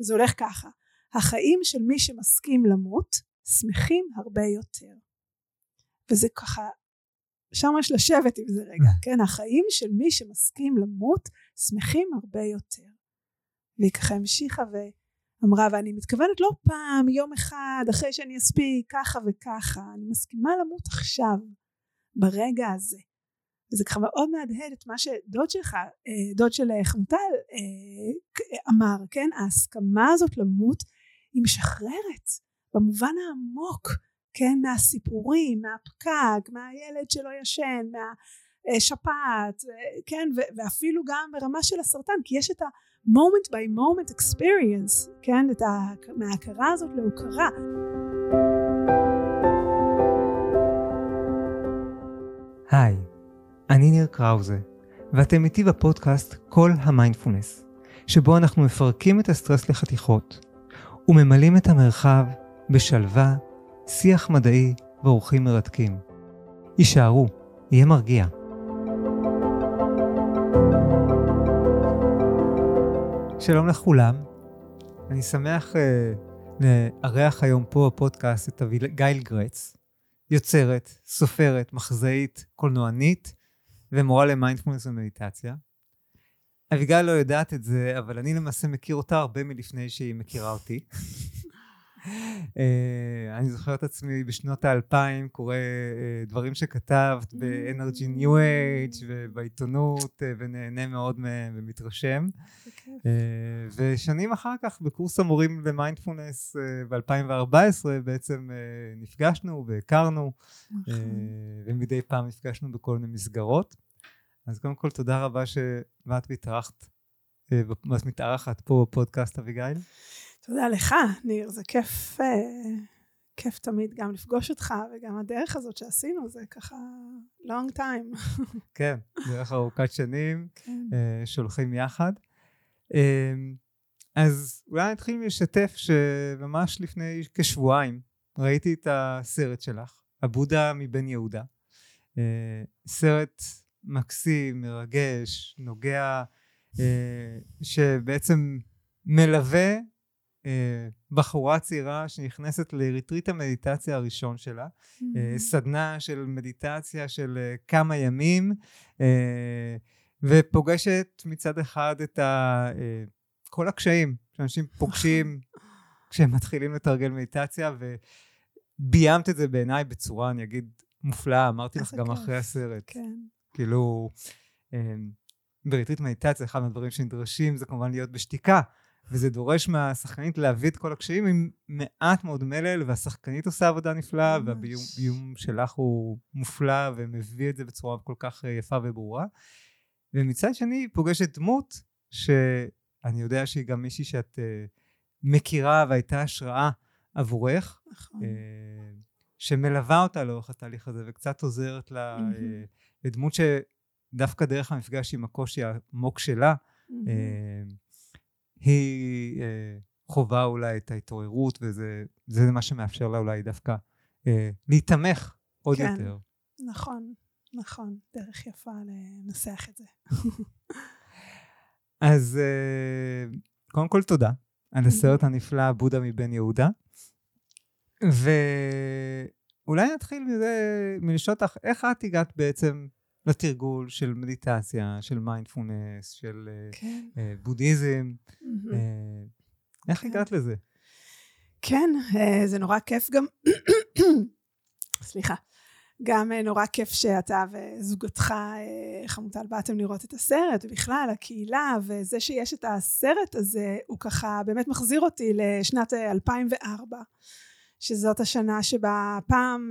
וזה הולך ככה. החיים של מי שמסכים למות שמחים הרבה יותר. וזה ככה שם יש לשבת עם זה רגע כן? החיים של מי שמסכים למות שמחים הרבה יותר. והיא ככה המשיכה ואמרה ואני מתכוונת לא פעם יום אחד אחרי שאני אספיק ככה וככה. אני מסכימה למות עכשיו ברגע הזה וזה ככה מאוד מהדהד את מה שדוד שלך אה, דוד של חמוטל אה, אמר כן? ההסכמה הזאת למות היא משחררת במובן העמוק כן? מהסיפורים מהפקק מהילד שלא ישן מהשפעת כן? ואפילו גם ברמה של הסרטן כי יש את ה-moment by moment experience כן? את ה... מההכרה הזאת להוקרה. היי אני ניר קראוזה ואתם איתי בפודקאסט כל המיינדפולנס שבו אנחנו מפרקים את הסטרס לחתיכות וממלאים את המרחב בשלווה, שיח מדעי ואורחים מרתקים. הישארו, יהיה מרגיע. שלום לכולם, אני שמח uh, לארח היום פה בפודקאסט את אביגיל גרץ, יוצרת, סופרת, מחזאית, קולנוענית ומורה למיינדפולנס ומדיטציה. אביגיל לא יודעת את זה, אבל אני למעשה מכיר אותה הרבה מלפני שהיא מכירה אותי. אה, אני זוכר את עצמי בשנות האלפיים קורא אה, דברים שכתבת ב-Energy New Age ובעיתונות אה, ונהנה מאוד מהם ומתרשם. ושנים אחר כך בקורס המורים למיינדפולנס ב-2014 בעצם נפגשנו והכרנו נכון. ומדי פעם נפגשנו בכל מיני מסגרות. אז קודם כל תודה רבה שבאת והתארחת, ואת מתארחת פה בפודקאסט אביגיל. תודה לך, ניר, זה כיף, אה, כיף תמיד גם לפגוש אותך, וגם הדרך הזאת שעשינו, זה ככה long time. כן, דרך ארוכת שנים, כן. אה, שולחים יחד. אה, אז אולי נתחיל לשתף שממש לפני כשבועיים ראיתי את הסרט שלך, הבודה מבן יהודה. סרט מקסים, מרגש, נוגע, שבעצם מלווה אה, בחורה צעירה שנכנסת לריטריט המדיטציה הראשון שלה, mm-hmm. סדנה של מדיטציה של אה, כמה ימים, ופוגשת מצד אחד את ה, כל הקשיים שאנשים פוגשים כשהם מתחילים לתרגל מדיטציה, וביימת את זה בעיניי בצורה, אני אגיד, מופלאה, אמרתי לך גם אחרי הסרט. כן. כאילו, בריטריט מדיטציה, אחד מהדברים שנדרשים זה כמובן להיות בשתיקה. וזה דורש מהשחקנית להביא את כל הקשיים עם מעט מאוד מלל, והשחקנית עושה עבודה נפלאה, והביום שלך הוא מופלא ומביא את זה בצורה כל כך אה, יפה וברורה. ומצד שני פוגשת דמות שאני יודע שהיא גם מישהי שאת uh, מכירה והייתה השראה עבורך, נכון. uh, שמלווה אותה לאורך התהליך הזה וקצת עוזרת לה, mm-hmm. uh, לדמות שדווקא דרך המפגש עם הקושי העמוק שלה, mm-hmm. uh, היא אה, חווה אולי את ההתעוררות, וזה מה שמאפשר לה אולי דווקא אה, להיתמך עוד כן, יותר. נכון, נכון. דרך יפה לנסח את זה. אז אה, קודם כל תודה על הסרט הנפלא בודה מבן יהודה. ואולי נתחיל מזה, מלשאול אותך, איך את הגעת בעצם לתרגול של מדיטציה, של מיינדפולנס, של אה, כן. uh, בודהיזם. Mm-hmm. איך כן. הגעת לזה? כן, זה נורא כיף גם, סליחה, גם נורא כיף שאתה וזוגתך חמוטל באתם לראות את הסרט, ובכלל הקהילה, וזה שיש את הסרט הזה, הוא ככה באמת מחזיר אותי לשנת 2004, שזאת השנה שבה פעם...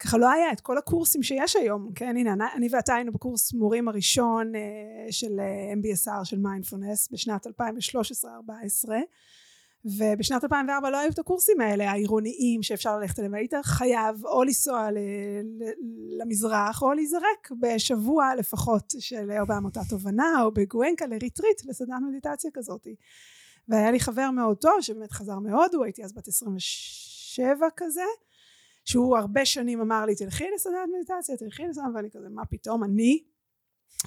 ככה לא היה את כל הקורסים שיש היום, כן, הנה אני ואתה היינו בקורס מורים הראשון uh, של uh, MBSR של מיינדפולנס בשנת 2013-2014 ובשנת 2004 לא היו את הקורסים האלה העירוניים שאפשר ללכת אליהם. היית חייב או לנסוע למזרח או להיזרק בשבוע לפחות של או בעמותת תובנה או בגואנקה לריטריט לסדנת מדיטציה כזאת והיה לי חבר מאוד טוב שבאמת חזר מהודו הייתי אז בת 27 כזה שהוא הרבה שנים אמר לי תלכי לסדנת מדיטציה תלכי לסדנת ואני כזה מה פתאום אני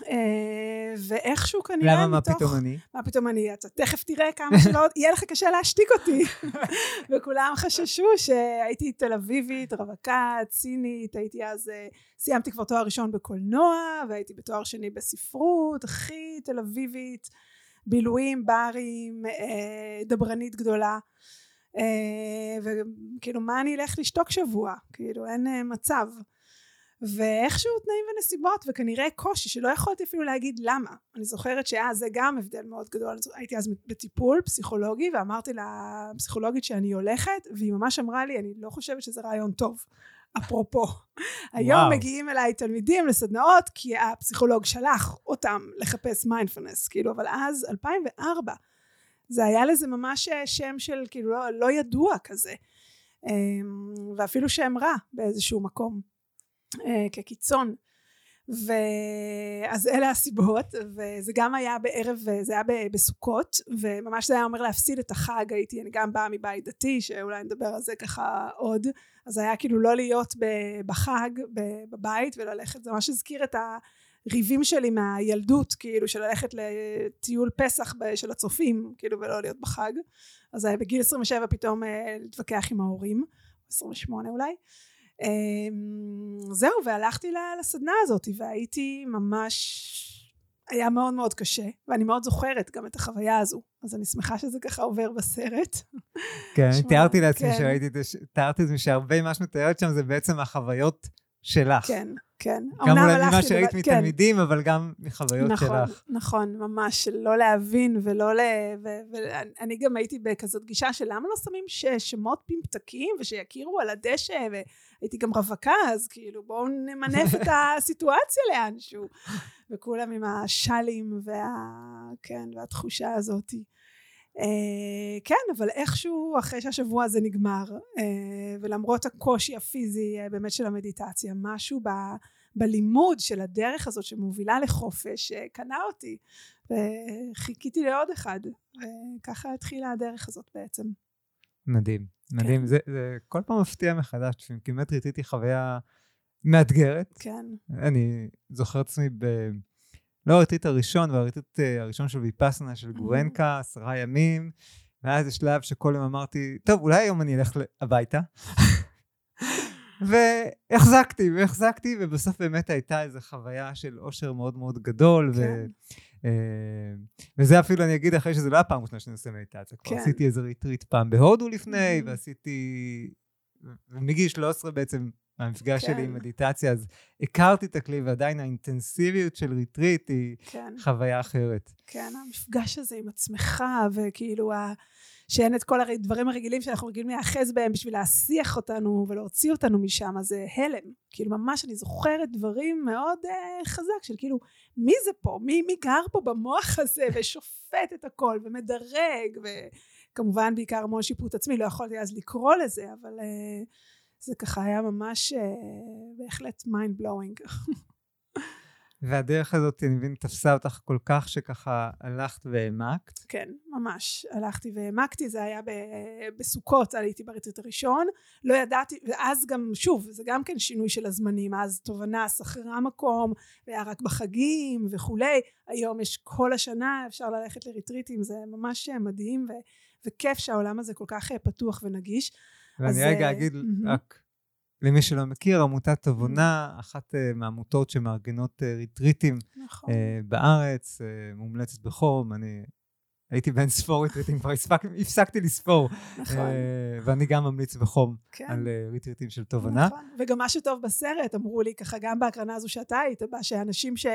אה, ואיכשהו כנראה למה, מה מתוך... פתאום אני? מה פתאום אני? אתה תכף תראה כמה שלא... יהיה לך קשה להשתיק אותי. וכולם חששו שהייתי תל אביבית, רווקה, צינית, הייתי אז... אה, סיימתי כבר תואר ראשון בקולנוע, והייתי בתואר שני בספרות, הכי תל אביבית, בילויים, ברים, אה, דברנית גדולה. וכאילו, מה אני אלך לשתוק שבוע? כאילו, אין מצב. ואיכשהו תנאים ונסיבות וכנראה קושי שלא יכולתי אפילו להגיד למה אני זוכרת שאז זה גם הבדל מאוד גדול הייתי אז בטיפול פסיכולוגי ואמרתי לפסיכולוגית שאני הולכת והיא ממש אמרה לי אני לא חושבת שזה רעיון טוב אפרופו היום וואו. מגיעים אליי תלמידים לסדנאות כי הפסיכולוג שלח אותם לחפש מיינדפלנס כאילו אבל אז 2004 זה היה לזה ממש שם של כאילו לא, לא ידוע כזה. אמ, ואפילו שם רע באיזשהו מקום אה, כקיצון. ואז אלה הסיבות וזה גם היה בערב זה היה בסוכות וממש זה היה אומר להפסיד את החג הייתי אני גם באה מבית דתי שאולי נדבר על זה ככה עוד. אז היה כאילו לא להיות בחג בבית וללכת זה ממש הזכיר את הריבים שלי מהילדות כאילו של ללכת לטיול פסח של הצופים כאילו ולא להיות בחג אז בגיל 27 פתאום אה, להתווכח עם ההורים 28 אולי אמ, זהו והלכתי לסדנה הזאת והייתי ממש היה מאוד מאוד קשה ואני מאוד זוכרת גם את החוויה הזו אז אני שמחה שזה ככה עובר בסרט. כן, אני תיארתי לעצמי כן. שראיתי את זה, תיארתי לעצמי שהרבה ממה שאת מתארת שם זה בעצם החוויות שלך. כן, כן. גם אולי ממה שראית כן. מתלמידים, אבל גם מחוויות נכון, שלך. נכון, ממש, לא להבין ולא ל... ואני גם הייתי בכזאת גישה של למה לא שמים שמות פמפטקים ושיכירו על הדשא, והייתי גם רווקה, אז כאילו בואו נמנף את הסיטואציה לאנשהו. וכולם עם השאלים וה... כן, והתחושה הזאתי. אה, כן אבל איכשהו אחרי שהשבוע הזה נגמר אה, ולמרות הקושי הפיזי אה, באמת של המדיטציה משהו ב, בלימוד של הדרך הזאת שמובילה לחופש קנה אותי וחיכיתי לעוד אחד וככה התחילה הדרך הזאת בעצם. מדהים מדהים כן. זה, זה כל פעם מפתיע מחדש כמעט ראיתי חוויה מאתגרת כן אני זוכר את עצמי ב... לא הריטריט הראשון, והריטריט אה, הראשון של ויפסנה של גורנקה, עשרה ימים, ואז יש שלב שכל יום אמרתי, טוב, אולי היום אני אלך הביתה. והחזקתי, והחזקתי, ובסוף באמת הייתה איזו חוויה של אושר מאוד מאוד גדול, כן. ו... Uh, וזה אפילו אני אגיד אחרי שזה לא הפעם ראשונה שאני עושה מדיטציה, כבר כן. עשיתי איזה ריטריט פעם בהודו לפני. ועשיתי, ומגיל 13 בעצם מהמפגש כן. שלי עם מדיטציה, אז הכרתי את הכלי, ועדיין האינטנסיביות של ריטריט היא כן. חוויה אחרת. כן, המפגש הזה עם עצמך, וכאילו ה... שאין את כל הדברים הרגילים שאנחנו רגילים להיאחז בהם בשביל להסיח אותנו ולהוציא אותנו משם, אז זה הלם. כאילו ממש אני זוכרת דברים מאוד uh, חזק של כאילו מי זה פה? מי, מי גר פה במוח הזה ושופט את הכל ומדרג וכמובן בעיקר המון שיפוט עצמי, לא יכולתי אז לקרוא לזה, אבל... Uh, זה ככה היה ממש אה, בהחלט mind blowing. והדרך הזאת, אני מבין, תפסה אותך כל כך שככה הלכת והעמקת? כן, ממש. הלכתי והעמקתי, זה היה בסוכות, הייתי ברצית הראשון. לא ידעתי, ואז גם, שוב, זה גם כן שינוי של הזמנים. אז תובנה שכרה מקום, והיה רק בחגים וכולי. היום יש כל השנה, אפשר ללכת לריטריטים, זה ממש מדהים ו- וכיף שהעולם הזה כל כך פתוח ונגיש. ואני רגע אה, אגיד רק למי שלא מכיר, עמותת תבונה, אחת אה, מהעמותות שמארגנות אה, ריטריטים נכון. בארץ, מומלצת בחום, אני הייתי באין ספור ריטריטים, כבר הפסקתי לספור. נכון. ואני גם ממליץ בחום כן. על ריטריטים של תובנה. נכון, וגם מה שטוב בסרט, אמרו לי ככה, גם בהקרנה הזו שאתה היית בה, שאנשים ש...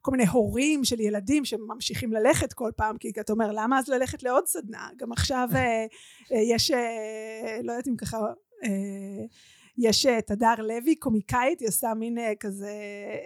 כל מיני הורים של ילדים שממשיכים ללכת כל פעם, כי אתה אומר, למה אז ללכת לעוד סדנה? גם עכשיו יש, לא יודעת אם ככה... יש את הדר לוי, קומיקאית, היא עושה מין אה, כזה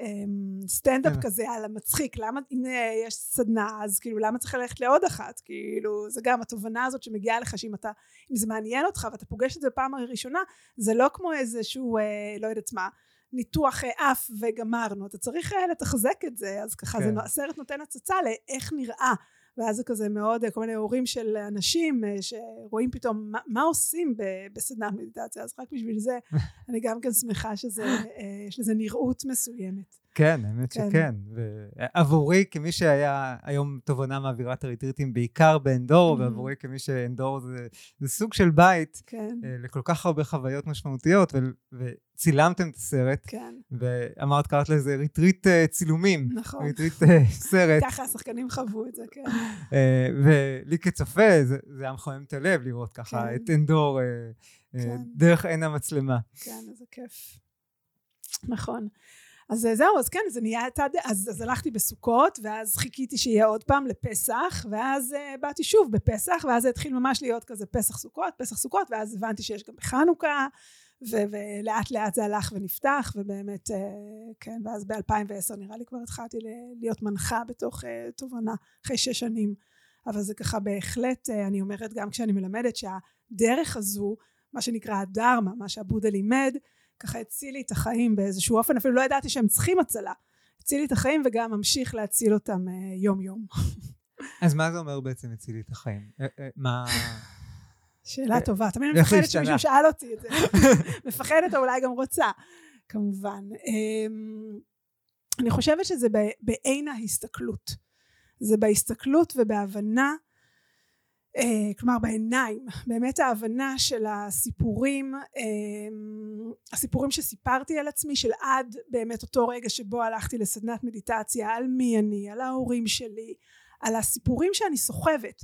אמ, סטנדאפ כן. כזה על המצחיק, למה אם אה, יש סדנה אז כאילו למה צריך ללכת לעוד אחת, כאילו זה גם התובנה הזאת שמגיעה לך שאם אתה, אם זה מעניין אותך ואתה פוגש את זה בפעם הראשונה, זה לא כמו איזשהו אה, לא יודעת מה ניתוח אף וגמרנו, אתה צריך לתחזק את זה, אז ככה כן. זה הסרט נותן הצצה לאיך נראה ואז זה כזה מאוד כל מיני הורים של אנשים אה, שרואים פתאום מה, מה עושים בסדנת מדיטציה אז רק בשביל זה אני גם כן שמחה שיש אה, לזה נראות מסוימת כן, האמת כן. שכן. ועבורי, כמי שהיה היום תובנה מאווירת הריטריטים, בעיקר בעין דור, Mhm. ועבורי כמי שעין דור זה, זה סוג של בית כן, אה, לכל כך הרבה חוויות משמעותיות, ו- וצילמתם את הסרט, כן, ואמרת, קראת לזה ריטריט אה, צילומים. נכון. ריטריט אה, סרט. ככה השחקנים חוו את זה, כן. ולי כצופה, זה, זה היה מחמם את הלב לראות ככה כן. את אנדור כן. דרך עין המצלמה. כן, איזה כיף. נכון. אז אה, זהו, אז כן, זה נהיה את הד... אז, אז הלכתי בסוכות, ואז חיכיתי שיהיה עוד פעם לפסח, ואז uh, באתי שוב בפסח, ואז זה התחיל ממש להיות כזה פסח סוכות, פסח סוכות, ואז הבנתי שיש גם בחנוכה, ו- ולאט לאט זה הלך ונפתח, ובאמת, uh, כן, ואז ב-2010 נראה לי כבר התחלתי להיות מנחה בתוך uh, תובנה, אחרי שש שנים. אבל זה ככה בהחלט, uh, אני אומרת גם כשאני מלמדת שהדרך הזו, מה שנקרא הדרמה, מה שהבודה לימד, ככה הציל לי את החיים באיזשהו אופן, אפילו לא ידעתי שהם צריכים הצלה. הציל לי את החיים וגם ממשיך להציל אותם אה, יום יום. אז מה זה אומר בעצם הציל לי את החיים? אה, אה, מה... שאלה טובה, תמיד אני מפחדת? שמישהו שאל אותי את זה. מפחדת או אולי גם רוצה, כמובן. אמ, אני חושבת שזה בעין ההסתכלות. זה בהסתכלות ובהבנה, כלומר בעיניים, באמת ההבנה של הסיפורים, אמ, הסיפורים שסיפרתי על עצמי, של עד באמת אותו רגע שבו הלכתי לסדנת מדיטציה, על מי אני, על ההורים שלי, על הסיפורים שאני סוחבת.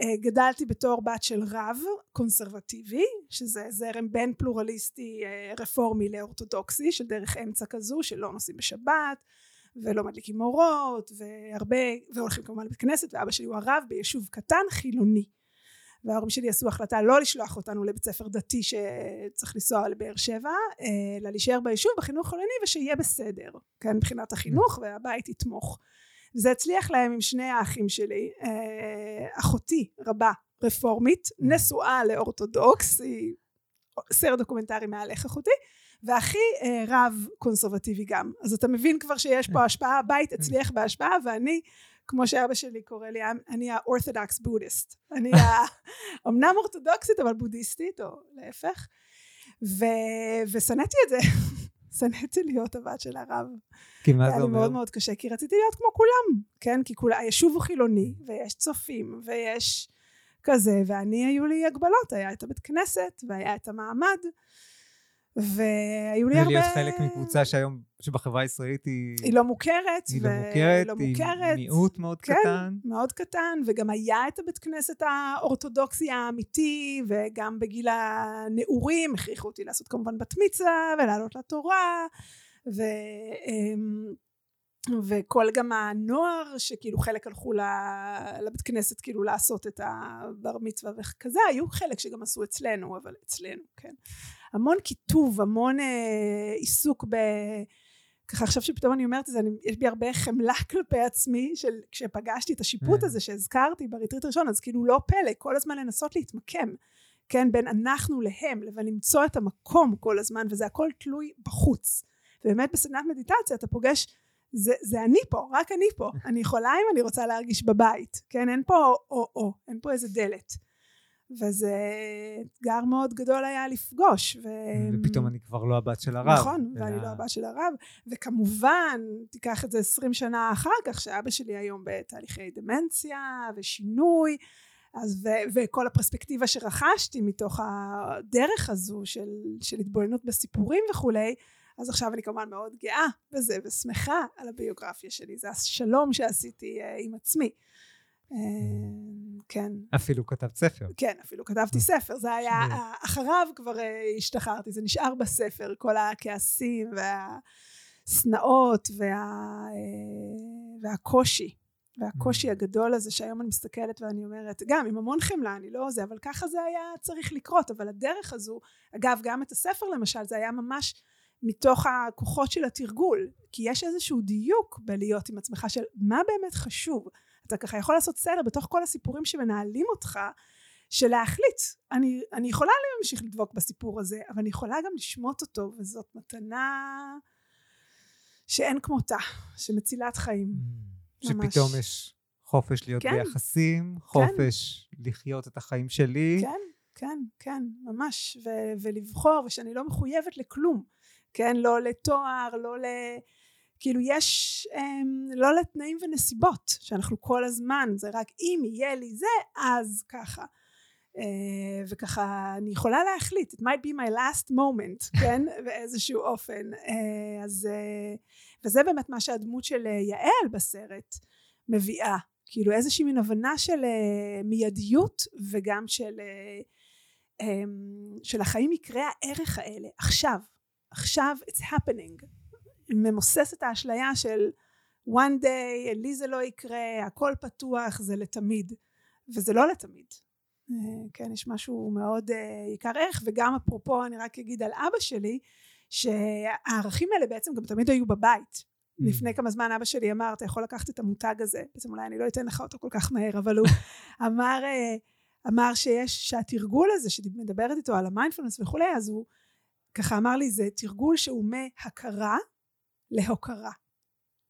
אה, גדלתי בתור בת של רב קונסרבטיבי, שזה זרם בין פלורליסטי אה, רפורמי לאורתודוקסי, של דרך אמצע כזו, שלא נוסעים בשבת, ולא מדליקים אורות, והרבה, והולכים כמובן לבית כנסת, ואבא שלי הוא הרב ביישוב קטן חילוני. וההורים שלי עשו החלטה לא לשלוח אותנו לבית ספר דתי שצריך לנסוע לבאר שבע, אלא להישאר ביישוב בחינוך חילוני ושיהיה בסדר, כן, מבחינת החינוך והבית יתמוך. וזה הצליח להם עם שני האחים שלי, אה, אחותי רבה רפורמית, נשואה לאורתודוקס, היא סרט דוקומנטרי מהלך אחותי, ואחי אה, רב קונסרבטיבי גם. אז אתה מבין כבר שיש פה השפעה, הבית הצליח בהשפעה, ואני, כמו שאבא שלי קורא לי, אני ה-orthodox buddhist. אני. אמנם אורתודוקסית, אבל בודהיסטית, או להפך. ו... ושנאתי את זה. שנאתי להיות הבת של הרב. כי מה היה זה לי אומר? מאוד מאוד קשה, כי רציתי להיות כמו כולם, כן? כי כול... היישוב הוא חילוני, ויש צופים, ויש כזה, ואני, היו לי הגבלות, היה את הבית כנסת, והיה את המעמד, והיו לי הרבה... ולהיות חלק מקבוצה שהיום, שבחברה הישראלית היא... היא לא מוכרת, היא לא מוכרת, לא היא מוכרת. מיעוט מאוד כן. קטן. מאוד קטן, וגם היה את הבית כנסת האורתודוקסי האמיתי, וגם בגיל הנעורים הכריחו אותי לעשות כמובן בת מצווה, ולעלות לתורה, ו... אמ, וכל גם הנוער שכאילו חלק הלכו לבית כנסת כאילו לעשות את הבר מצווה וכזה היו חלק שגם עשו אצלנו אבל אצלנו כן המון קיטוב המון אה, עיסוק ב... ככה עכשיו שפתאום אני אומרת את זה אני, יש בי הרבה חמלה כלפי עצמי של כשפגשתי את השיפוט כן. הזה שהזכרתי בריטריט הראשון אז כאילו לא פלא כל הזמן לנסות להתמקם כן בין אנחנו להם ולמצוא את המקום כל הזמן וזה הכל תלוי בחוץ ובאמת בסדנת מדיטציה אתה פוגש זה, זה אני פה, רק אני פה. אני יכולה אם אני רוצה להרגיש בבית, כן? אין פה או-או, אין פה איזה דלת. וזה אתגר מאוד גדול היה לפגוש. ו... ופתאום אני כבר לא הבת של הרב. נכון, אלא- ואני לא הבת של הרב. וכמובן, תיקח את זה עשרים שנה אחר כך, שאבא שלי היום בתהליכי דמנציה ושינוי, אז ו- וכל הפרספקטיבה שרכשתי מתוך הדרך הזו של, של התבוננות בסיפורים וכולי, אז עכשיו אני כמובן מאוד גאה בזה ושמחה על הביוגרפיה שלי, זה השלום שעשיתי אה, עם עצמי. אה, כן, אפילו כתבת ספר. כן, אפילו כתבתי ספר, זה היה. אה, אחריו כבר אה, השתחררתי, זה נשאר בספר, כל הכעסים והשנאות וה, אה, והקושי, והקושי הגדול הזה שהיום אני מסתכלת ואני אומרת, גם עם המון חמלה, אני לא זה, אבל ככה זה היה צריך לקרות, אבל הדרך הזו, אגב, גם את הספר למשל, זה היה ממש מתוך הכוחות של התרגול, כי יש איזשהו דיוק בלהיות עם עצמך של מה באמת חשוב. אתה ככה יכול לעשות סדר בתוך כל הסיפורים שמנהלים אותך, של להחליט, אני, אני יכולה להמשיך לדבוק בסיפור הזה, אבל אני יכולה גם לשמוט אותו, וזאת מתנה שאין כמותה, שמצילת חיים. ממש. שפתאום יש חופש להיות כן. ביחסים, חופש לחיות את החיים שלי. כן, כן, כן, ממש, ו- ולבחור, ושאני לא מחויבת לכלום, כן, לא לתואר, לא ל... כאילו יש אמ, לא לתנאים ונסיבות שאנחנו כל הזמן זה רק אם יהיה לי זה אז ככה. אה, וככה אני יכולה להחליט it might be my last moment כן? באיזשהו אופן. אה, אז אה, וזה באמת מה שהדמות של יעל בסרט מביאה. כאילו איזושהי מין הבנה של מיידיות וגם של אמ, של החיים יקרי הערך האלה. עכשיו עכשיו it's happening ממוסס את האשליה של one day לי זה לא יקרה הכל פתוח זה לתמיד. וזה לא לתמיד. אה, כן יש משהו מאוד אה, יקר ערך וגם אפרופו אני רק אגיד על אבא שלי שהערכים האלה בעצם גם תמיד היו בבית. Mm. לפני כמה זמן אבא שלי אמר אתה יכול לקחת את המותג הזה בעצם אולי אני לא אתן לך אותו כל כך מהר אבל הוא אמר אה, אמר שיש שהתרגול הזה שמדברת איתו על המיינדפלנס וכולי אז הוא ככה אמר לי זה תרגול שהוא מהכרה להוקרה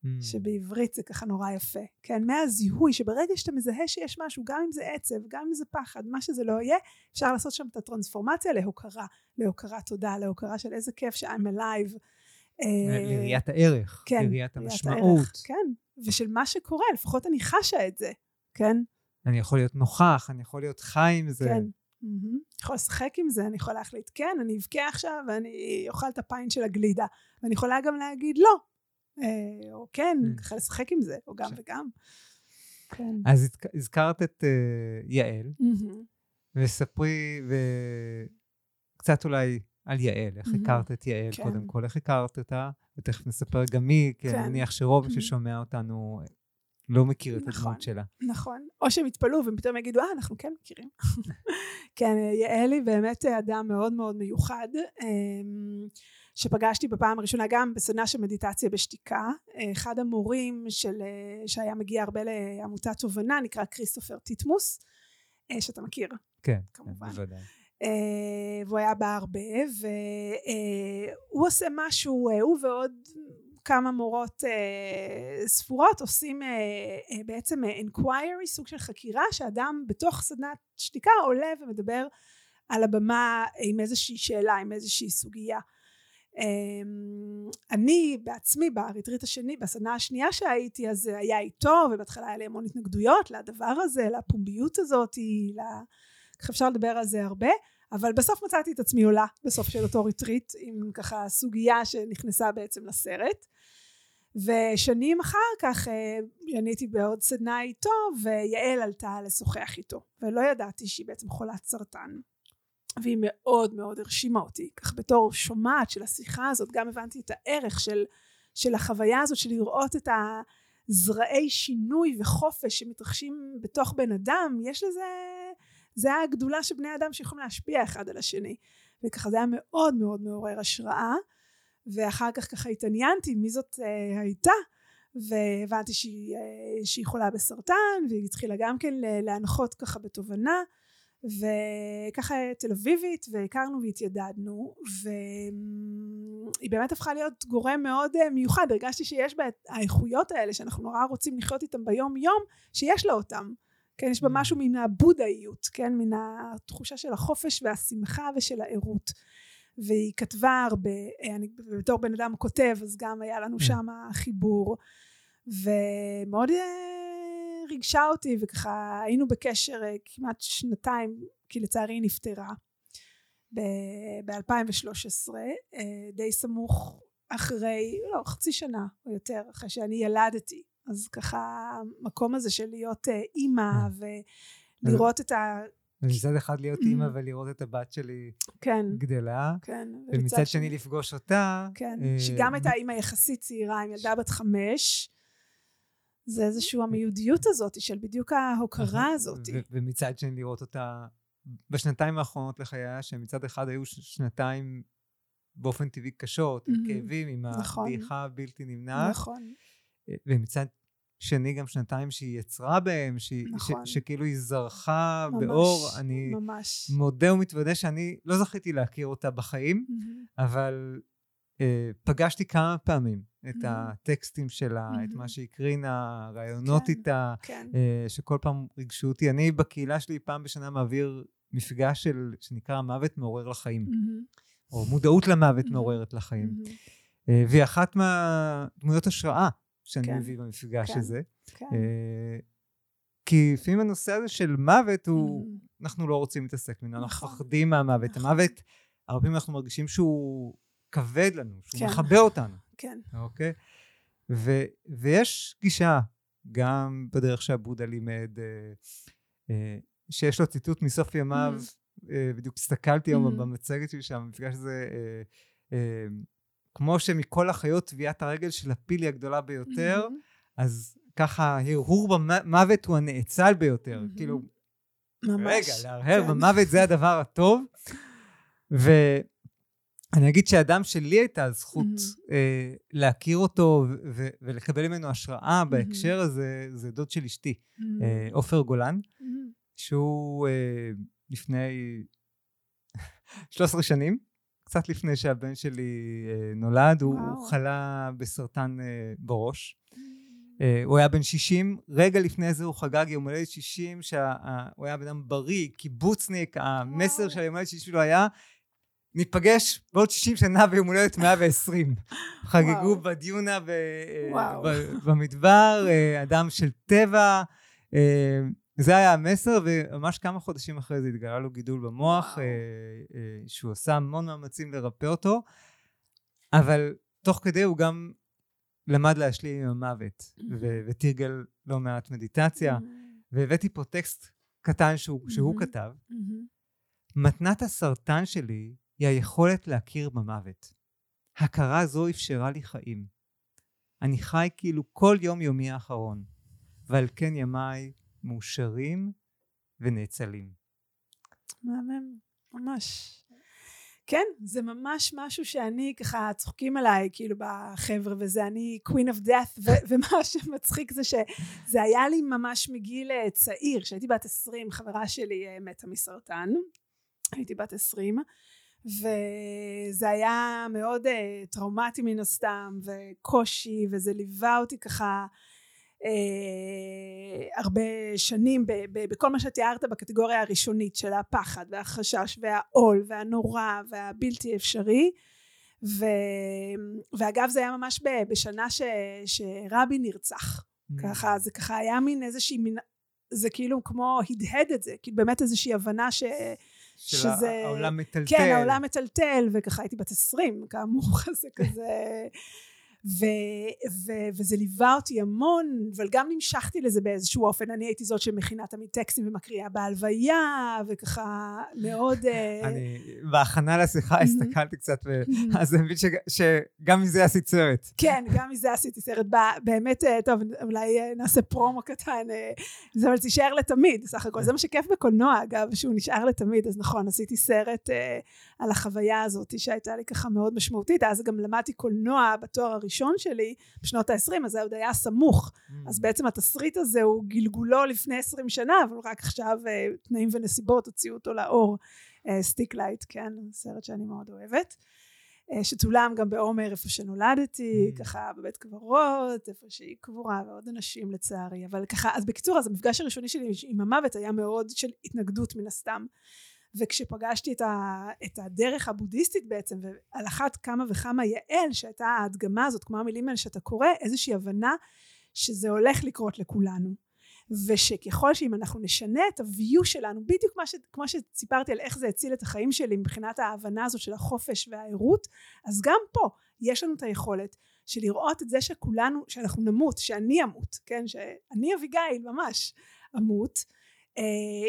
mm. שבעברית זה ככה נורא יפה, כן? מהזיהוי שברגע שאתה מזהה שיש משהו, גם אם זה עצב, גם אם זה פחד, מה שזה לא יהיה, אפשר לעשות שם את הטרנספורמציה להוקרה, להוקרה תודה, להוקרה של איזה כיף ש-I'm alive. אה, לראיית הערך, כן, לראיית המשמעות. הערך, כן, ושל מה שקורה, לפחות אני חשה את זה, כן? אני יכול להיות נוכח, אני יכול להיות חי עם זה. כן. Mm-hmm. אני יכולה לשחק עם זה, אני יכולה להחליט כן, אני אבכה עכשיו ואני אוכל את הפיין של הגלידה. ואני יכולה גם להגיד לא, אה, או כן, mm. ככה לשחק עם זה, או גם וגם. כן. אז הזכרת את אה, יעל, וספרי, וקצת אולי על יעל, איך הכרת את יעל כן. קודם כל, איך הכרת אותה, ותכף נספר גם מי, כי אני כן. מניח שרוב ששומע אותנו לא מכיר את נכון, הדמות שלה. נכון, או שהם יתפלאו והם פתאום יגידו, אה, אנחנו כן מכירים. כן, יעל היא באמת אדם מאוד מאוד מיוחד. אמ, שפגשתי בפעם הראשונה גם בסדנה של מדיטציה בשתיקה אחד המורים של, שהיה מגיע הרבה לעמותת תובנה נקרא כריסטופר טיטמוס שאתה מכיר כן כמובן בוודאי אה, והוא היה בה הרבה והוא עושה משהו הוא ועוד כמה מורות uh, ספורות עושים uh, uh, בעצם inquiry סוג של חקירה שאדם בתוך סדנת שתיקה עולה ומדבר על הבמה עם איזושהי שאלה עם איזושהי סוגיה. אמ, אני בעצמי בריטריט השני בסדנה השנייה שהייתי אז היה איתו ובהתחלה היה לי המון התנגדויות לדבר הזה לפומביות הזאת איך אפשר לדבר על זה הרבה אבל בסוף מצאתי את עצמי עולה בסוף של אותו ריטריט עם ככה סוגיה שנכנסה בעצם לסרט ושנים אחר כך אה, אני הייתי בעוד סדנה איתו ויעל עלתה לשוחח איתו ולא ידעתי שהיא בעצם חולת סרטן. והיא מאוד מאוד הרשימה אותי. כך בתור שומעת של השיחה הזאת גם הבנתי את הערך של, של החוויה הזאת של לראות את הזרעי שינוי וחופש שמתרחשים בתוך בן אדם יש לזה זה הגדולה של בני אדם שיכולים להשפיע אחד על השני. וככה זה היה מאוד מאוד מעורר השראה ואחר כך ככה התעניינתי מי זאת אה, הייתה והבנתי שהיא, אה, שהיא חולה בסרטן והיא התחילה גם כן להנחות ככה בתובנה וככה תל אביבית והכרנו והתיידדנו והיא באמת הפכה להיות גורם מאוד אה, מיוחד. הרגשתי שיש בה את האיכויות האלה שאנחנו נורא רוצים לחיות איתם ביום יום שיש לה אותם. כן יש בה mm. משהו מן הבודהיות כן? מן התחושה של החופש והשמחה ושל הערות והיא כתבה הרבה אה, אני בתור בן אדם כותב אז גם היה לנו mm. שם חיבור. ומאוד אה, ריגשה אותי וככה היינו בקשר אה, כמעט שנתיים כי לצערי היא נפטרה ב-2013 אה, די סמוך אחרי לא חצי שנה או יותר אחרי שאני ילדתי. אז ככה המקום הזה של להיות אימא ולראות את ה... מצד אחד להיות אימא ולראות את הבת שלי כן, גדלה, כן, ומצד שני לפגוש אותה. כן, שגם הייתה אימא יחסית צעירה עם ילדה בת חמש, זה איזושהי המיודיות הזאת של בדיוק ההוקרה הזאת. ומצד שני לראות אותה בשנתיים האחרונות לחייה, שמצד אחד היו שנתיים באופן טבעי קשות, עם כאבים, עם נכון. הדעיכה הבלתי נמנעת. נכון. אה, ומצד שני גם שנתיים שהיא יצרה בהם, נכון. שכאילו היא זרחה ממש, באור. אני ממש. מודה ומתוודה שאני לא זכיתי להכיר אותה בחיים, mm-hmm. אבל אה, פגשתי כמה פעמים את mm-hmm. הטקסטים שלה, mm-hmm. את מה שהקרינה, רעיונות כן, איתה, כן. uh, שכל פעם ריגשו אותי. אני בקהילה שלי פעם בשנה מעביר מפגש של, שנקרא מוות מעורר לחיים, mm-hmm. או מודעות למוות mm-hmm. מעוררת לחיים. Mm-hmm. אה, והיא אחת מהדמויות השראה שאני כן, מביא במפגש כן, הזה. כן. אה, כי לפעמים הנושא הזה של מוות הוא, Mm, אנחנו לא רוצים להתעסק ממנו, אנחנו נכון. מפחדים מהמוות. נכון. המוות, הרבה פעמים אנחנו מרגישים שהוא כבד לנו, שהוא כן. מכבה אותנו, כן. אוקיי? ו, ויש גישה, גם בדרך שבודה לימד, אה, אה, שיש לו ציטוט מסוף ימיו, אה, בדיוק הסתכלתי היום Mhm. במצגת שלי שם, המפגש הזה, אה, אה, כמו שמכל החיות טביעת הרגל של הפיל היא הגדולה ביותר. אז ככה הרהור במוות הוא הנאצל ביותר. כאילו, ממש. רגע, להרהר כן. במוות זה הדבר הטוב. ואני אגיד שאדם שלי הייתה הזכות. אה, להכיר אותו ו- ולקבל ממנו השראה בהקשר הזה, זה דוד של אשתי. אה, עופר גולן, מהמם. שהוא אה, לפני 13 שנים, קצת לפני שהבן שלי אה, נולד, הוא, חלה בסרטן אה, בראש. אה, הוא היה בן 60, רגע לפני זה הוא חגג יום הולדת 60, שהוא היה בן אדם בריא, קיבוצניק, המסר. של היום הולדת 60 שלו היה, ניפגש בעוד 60 שנה ביום הולדת 120. חגגו. בדיונה ב, במדבר, אדם של טבע. זה היה המסר, וממש כמה חודשים אחרי זה התגלה לו גידול במוח. אה, אה, שהוא עשה המון מאמצים לרפא אותו, אבל תוך כדי הוא גם למד להשלים עם המוות, ו- ותרגל לא מעט מדיטציה, והבאתי פה טקסט קטן שהוא, שהוא. כתב. מתנת הסרטן שלי היא היכולת להכיר במוות. הכרה זו אפשרה לי חיים. אני חי כאילו כל יום יומי האחרון, ועל כן ימיי מאושרים ונאצלים. מהמם, ממש. כן, זה ממש משהו שאני ככה צוחקים עליי, כאילו בחבר'ה וזה, אני queen of death, ומה שמצחיק זה שזה היה לי ממש מגיל אה, צעיר, כשהייתי בת 20, חברה שלי אה, מתה מסרטן, הייתי בת 20, וזה היה מאוד אה, טראומטי מן הסתם, וקושי, וזה ליווה אותי ככה אה, הרבה שנים ב, ב, בכל מה שתיארת בקטגוריה הראשונית של הפחד והחשש והעול והנורא והבלתי אפשרי. ו, ואגב זה היה ממש ב, בשנה ש, שרבי נרצח. ככה זה ככה היה מין איזושהי מין זה כאילו כמו הדהד את זה כאילו באמת איזושהי הבנה ש... שזה- העולם מטלטל. כן, העולם מטלטל, וככה הייתי בת עשרים, כאמור, זה כזה... ו, ו, וזה ליווה אותי המון, אבל גם נמשכתי לזה באיזשהו אופן. אני הייתי זאת שמכינה תמיד טקסטים ומקריאה בהלוויה, וככה מאוד... אה, אני, בהכנה לשיחה. הסתכלתי קצת, אז אני מבין שג- שגם מזה עשית סרט. כן, גם מזה עשיתי סרט. באמת, אה, טוב, אולי אה, נעשה פרומו קטן, זה אבל זה יישאר לתמיד, סך הכל. זה מה שכיף בקולנוע, אגב, שהוא נשאר לתמיד. אז נכון, עשיתי סרט על החוויה הזאת, שהייתה לי ככה מאוד משמעותית. אז גם למדתי קולנוע בתואר הראשון שלי, בשנות ה-20, אז זה עוד היה סמוך. אז בעצם התסריט הזה הוא גלגולו לפני 20 שנה, אבל רק עכשיו אה, תנאים ונסיבות הוציאו אותו לאור. סטיק לייט, כן, סרט שאני מאוד אוהבת. אה, שצולם גם בעומר איפה שנולדתי, Mm. ככה בבית קברות, איפה שהיא קבורה ועוד אנשים לצערי, אבל ככה, אז בקיצור, אז המפגש הראשוני שלי עם המוות היה מאוד של התנגדות מן הסתם. וכשפגשתי את, ה, את הדרך הבודהיסטית בעצם, ועל אחת כמה וכמה יעל, שהייתה ההדגמה הזאת, כמו המילים האלה שאתה קורא, איזושהי הבנה שזה הולך לקרות לכולנו. ושככל שאם אנחנו נשנה את ה-view שלנו, בדיוק ש, כמו שסיפרתי על איך זה הציל את החיים שלי מבחינת ההבנה הזאת של החופש והערות, אז גם פה יש לנו את היכולת של לראות את זה שכולנו, שאנחנו נמות, שאני אמות, כן, שאני אביגיל ממש אמות,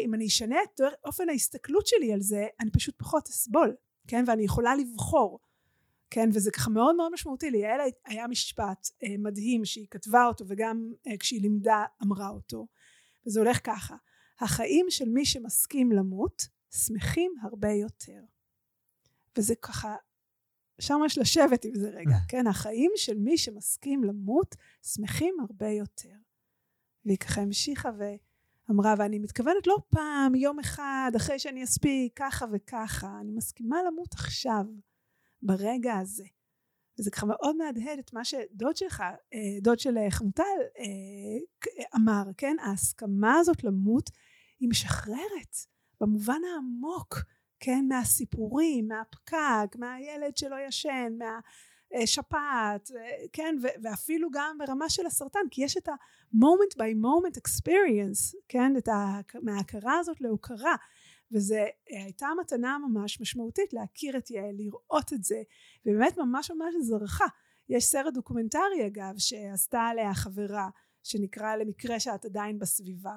אם אני אשנה את אופן ההסתכלות שלי על זה, אני פשוט פחות אסבול, כן, ואני יכולה לבחור, כן, וזה ככה מאוד מאוד משמעותי, ליעל היה משפט אה, מדהים שהיא כתבה אותו וגם אה, כשהיא לימדה אמרה אותו, וזה הולך ככה, החיים של מי שמסכים למות שמחים הרבה יותר. וזה ככה, שם יש לשבת עם זה רגע, כן, החיים של מי שמסכים למות שמחים הרבה יותר. והיא ככה המשיכה ו... אמרה, ואני מתכוונת לא פעם, יום אחד, אחרי שאני אספיק, ככה וככה, אני מסכימה למות עכשיו, ברגע הזה. וזה ככה מאוד מהדהד את מה שדוד שלך, אה, דוד של חמוטל אה, אמר, כן? ההסכמה הזאת למות היא משחררת במובן העמוק, כן? מהסיפורים, מהפקק, מהילד שלא ישן, מה... אה, שפעת, אה, כן, ואפילו גם ברמה של הסרטן, כי יש את ה-moment by moment experience, כן, את ה- מההכרה הזאת להוקרה. וזו הייתה מתנה ממש משמעותית להכיר את יעל, לראות את זה, ובאמת ממש ממש זרחה. יש סרט דוקומנטרי אגב שעשתה עליה חברה שנקרא למקרה שאת עדיין בסביבה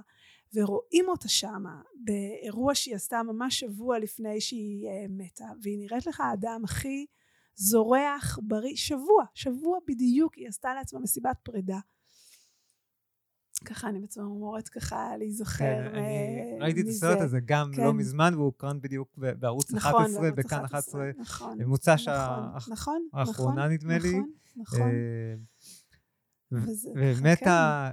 ורואים אותה שמה באירוע שהיא עשתה ממש שבוע לפני שהיא uh, מתה והיא נראית לך האדם הכי זורח בריא שבוע שבוע בדיוק היא עשתה לעצמה מסיבת פרידה ככה אני מצמרמורת ככה להיזכר כן, אני ראיתי את הסרט הזה גם לא כן. מזמן, והוא הוקרן בדיוק בערוץ 11, נכון, בכאן 11, נכון, במוצ"ש נכון, האחרונה נדמה לי. נכון, נכון. אה, ובאמת כן.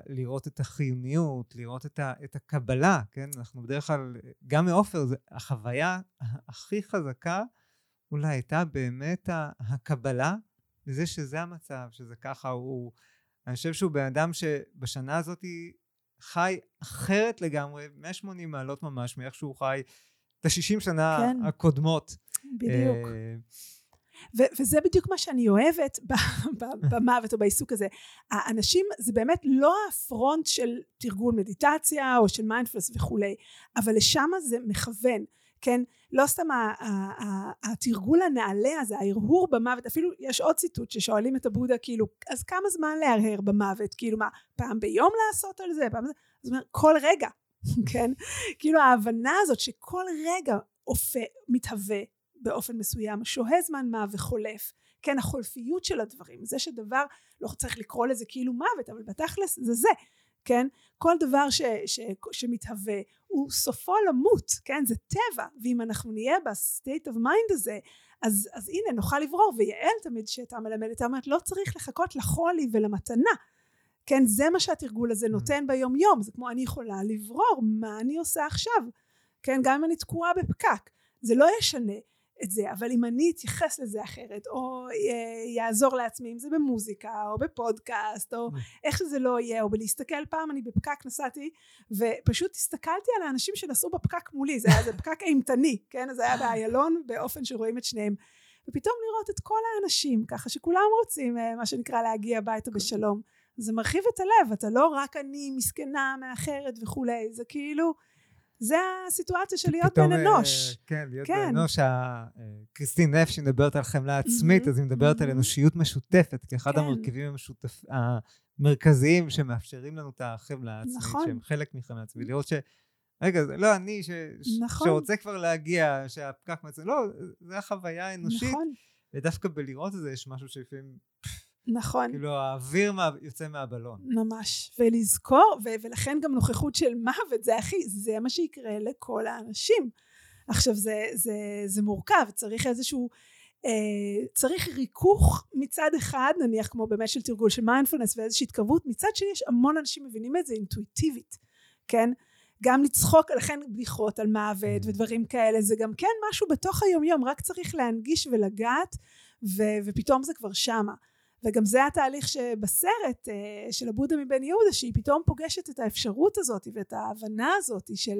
לראות את החיוניות, לראות את הקבלה, כן? אנחנו בדרך כלל, גם מעופר, החוויה הכי חזקה אולי הייתה באמת הקבלה לזה שזה המצב, שזה ככה, הוא... אני חושב שהוא בן אדם שבשנה הזאת חי אחרת לגמרי, 180 מעלות ממש, מאיך שהוא חי את ה-60 שנה כן. הקודמות. בדיוק. אה, ו- וזה בדיוק מה שאני אוהבת במוות או בעיסוק הזה. האנשים, זה באמת לא ה front של תרגול מדיטציה או של מיינדפלס וכולי, אבל לשם זה מכוון. כן? לא סתם התרגול הנעלה הזה, ההרהור במוות, אפילו יש עוד ציטוט ששואלים את הבודה כאילו, אז כמה זמן להרהר במוות? כאילו מה, פעם ביום לעשות על זה? פעם? זאת אומרת, כל רגע, כן? כאילו ההבנה הזאת שכל רגע אופה, מתהווה באופן מסוים, שוהה זמן מה וחולף, כן, החולפיות של הדברים, זה שדבר, לא צריך לקרוא לזה כאילו מוות, אבל בתכלס זה זה. כן? כל דבר ש, ש, שמתהווה הוא סופו למות, כן? זה טבע, ואם אנחנו נהיה ב state of mind הזה, אז, אז הנה נוכל לברור, ויעל תמיד שהייתה מלמדת, אומרת לא צריך לחכות לחולי ולמיתה, כן? זה מה שהתרגול הזה mm. נותן ביום יום, זה כמו אני יכולה לברור מה אני עושה עכשיו, כן? גם אם אני תקועה בפקק, זה לא ישנה את זה אבל אם אני אתייחס לזה אחרת או יעזור לעצמי אם זה במוזיקה או בפודקאסט או mm. איך שזה לא יהיה או בלהסתכל פעם אני בפקק נסעתי ופשוט הסתכלתי על האנשים שנסעו בפקק מולי זה היה זה פקק אימתני כן? זה היה באיילון באופן שרואים את שניהם. ופתאום לראות את כל האנשים ככה שכולם רוצים אה, מה שנקרא להגיע הביתה בשלום. זה מרחיב את הלב אתה לא רק אני מסכנה מאחרת וכולי זה כאילו זה הסיטואציה של להיות בן אה, אנוש. כן, להיות כן. בן אנוש. קריסטין נף, שהיא מדברת על חמלה עצמית, אז היא מדברת על אנושיות משותפת, כאחד כן. המרכיבים המרכזיים שמאפשרים לנו את החמלה העצמית, נכון. שהם חלק מחמלה עצמית. לראות ש... רגע, זה לא אני ש... נכון. שרוצה כבר להגיע, שהפקק מעצמי, לא, זה החוויה האנושית. נכון. ודווקא בלראות את זה יש משהו שלפעמים... נכון. כאילו האוויר מה, יוצא מהבלון. ממש. ולזכור, ו- ולכן גם נוכחות של מוות, זה הכי, זה מה שיקרה לכל האנשים. עכשיו זה, זה, זה מורכב, צריך איזשהו, אה, צריך ריכוך מצד אחד, נניח כמו באמת של תרגול של מיינדפולנס ואיזושהי התקרבות, מצד שני יש המון אנשים מבינים את זה אינטואיטיבית, כן? גם לצחוק, לכן בדיחות על מוות ודברים כאלה, זה גם כן משהו בתוך היום יום, רק צריך להנגיש ולגעת, ו- ופתאום זה כבר שמה. וגם זה התהליך שבסרט אה, של הבודה מבן יהודה שהיא פתאום פוגשת את האפשרות הזאת ואת ההבנה הזאת של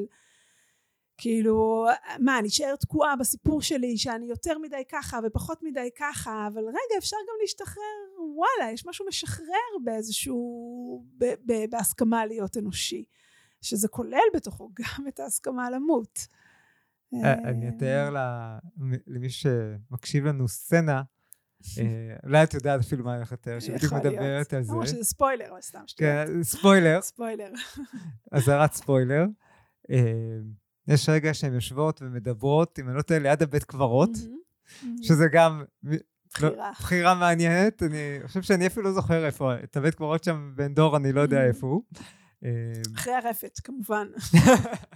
כאילו מה אני אשאר תקועה בסיפור שלי שאני יותר מדי ככה ופחות מדי ככה אבל רגע אפשר גם להשתחרר וואלה יש משהו משחרר באיזשהו ב, ב, בהסכמה להיות אנושי שזה כולל בתוכו גם את ההסכמה למות. אה, אני אתאר למי שמקשיב לנו סצנה אולי את יודעת אפילו מה הולך לתאר, שבדיוק מדברת על זה. כמו שזה ספוילר, אבל סתם שטויות. כן, ספוילר. ספוילר. אזהרת ספוילר. אה, יש רגע שהן יושבות ומדברות, אם אני לא טועה, ליד הבית קברות, שזה גם... לא, בחירה. בחירה מעניינת. אני חושב שאני אפילו לא זוכר איפה, את הבית קברות שם בן דור, אני לא יודע איפה הוא. אה, אחרי הרפת, כמובן.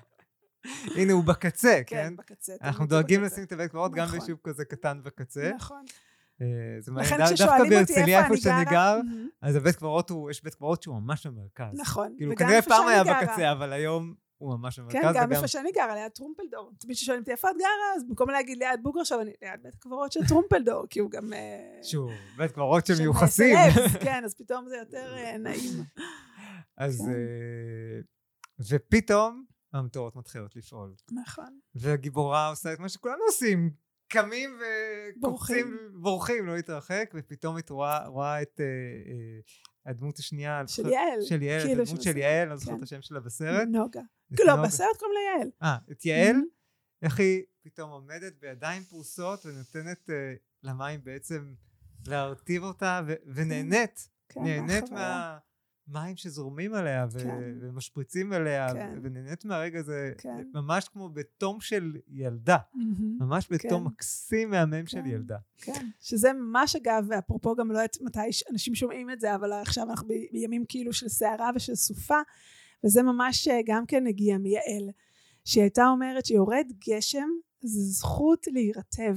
הנה, הוא בקצה, כן? כן, בקצה. אנחנו דואגים לשים את הבית קברות גם נכון. ביישוב כזה קטן בקצה. נכון. אה, זה מעניין, דווקא בהרצליה איפה שאני גר, אז הבית קברות הוא, יש בית קברות שהוא ממש במרכז. נכון. כאילו כנראה פעם היה בקצה, אבל היום הוא ממש במרכז. כן, גם איפה שאני גרה, ליד טרומפלדור. תמיד כששואלים אותי איפה את גרה, אז במקום להגיד ליד בוגר עכשיו, אני ליד בית קברות של טרומפלדור, כי הוא גם... אה, שוב, בית קברות שמיוחסים. כן, אז פתאום זה יותר אה, נעים. אז... כן. ופתאום המטורות מתחילות לפעול. נכון. והגיבורה עושה את מה שכולנו עושים קמים וקופצים, בורחים, לא להתרחק, ופתאום את רואה, רואה את אה, אה, הדמות השנייה. של יעל. של יעל, כאילו הדמות של יעל, לא זוכר את כן. השם שלה בסרט. נוגה. לא, בסרט קוראים לה יעל. אה, את יעל, איך היא פתאום עומדת בידיים פרוסות ונותנת אה, למים בעצם להרטיב אותה, ונהנית. כן, נהנית מה... מים שזורמים עליה ו- כן. ומשפריצים עליה כן. ונהנית מהרגע הזה כן. ממש כמו בתום של ילדה mm-hmm. ממש בתום כן. מקסים מהמם כן. של ילדה. כן, שזה ממש אגב ואפרופו גם לא יודעת מתי אנשים שומעים את זה אבל עכשיו אנחנו בימים כאילו של סערה ושל סופה וזה ממש אה, גם כן הגיע מיעל שהיא הייתה אומרת שיורד גשם זה זכות להירטב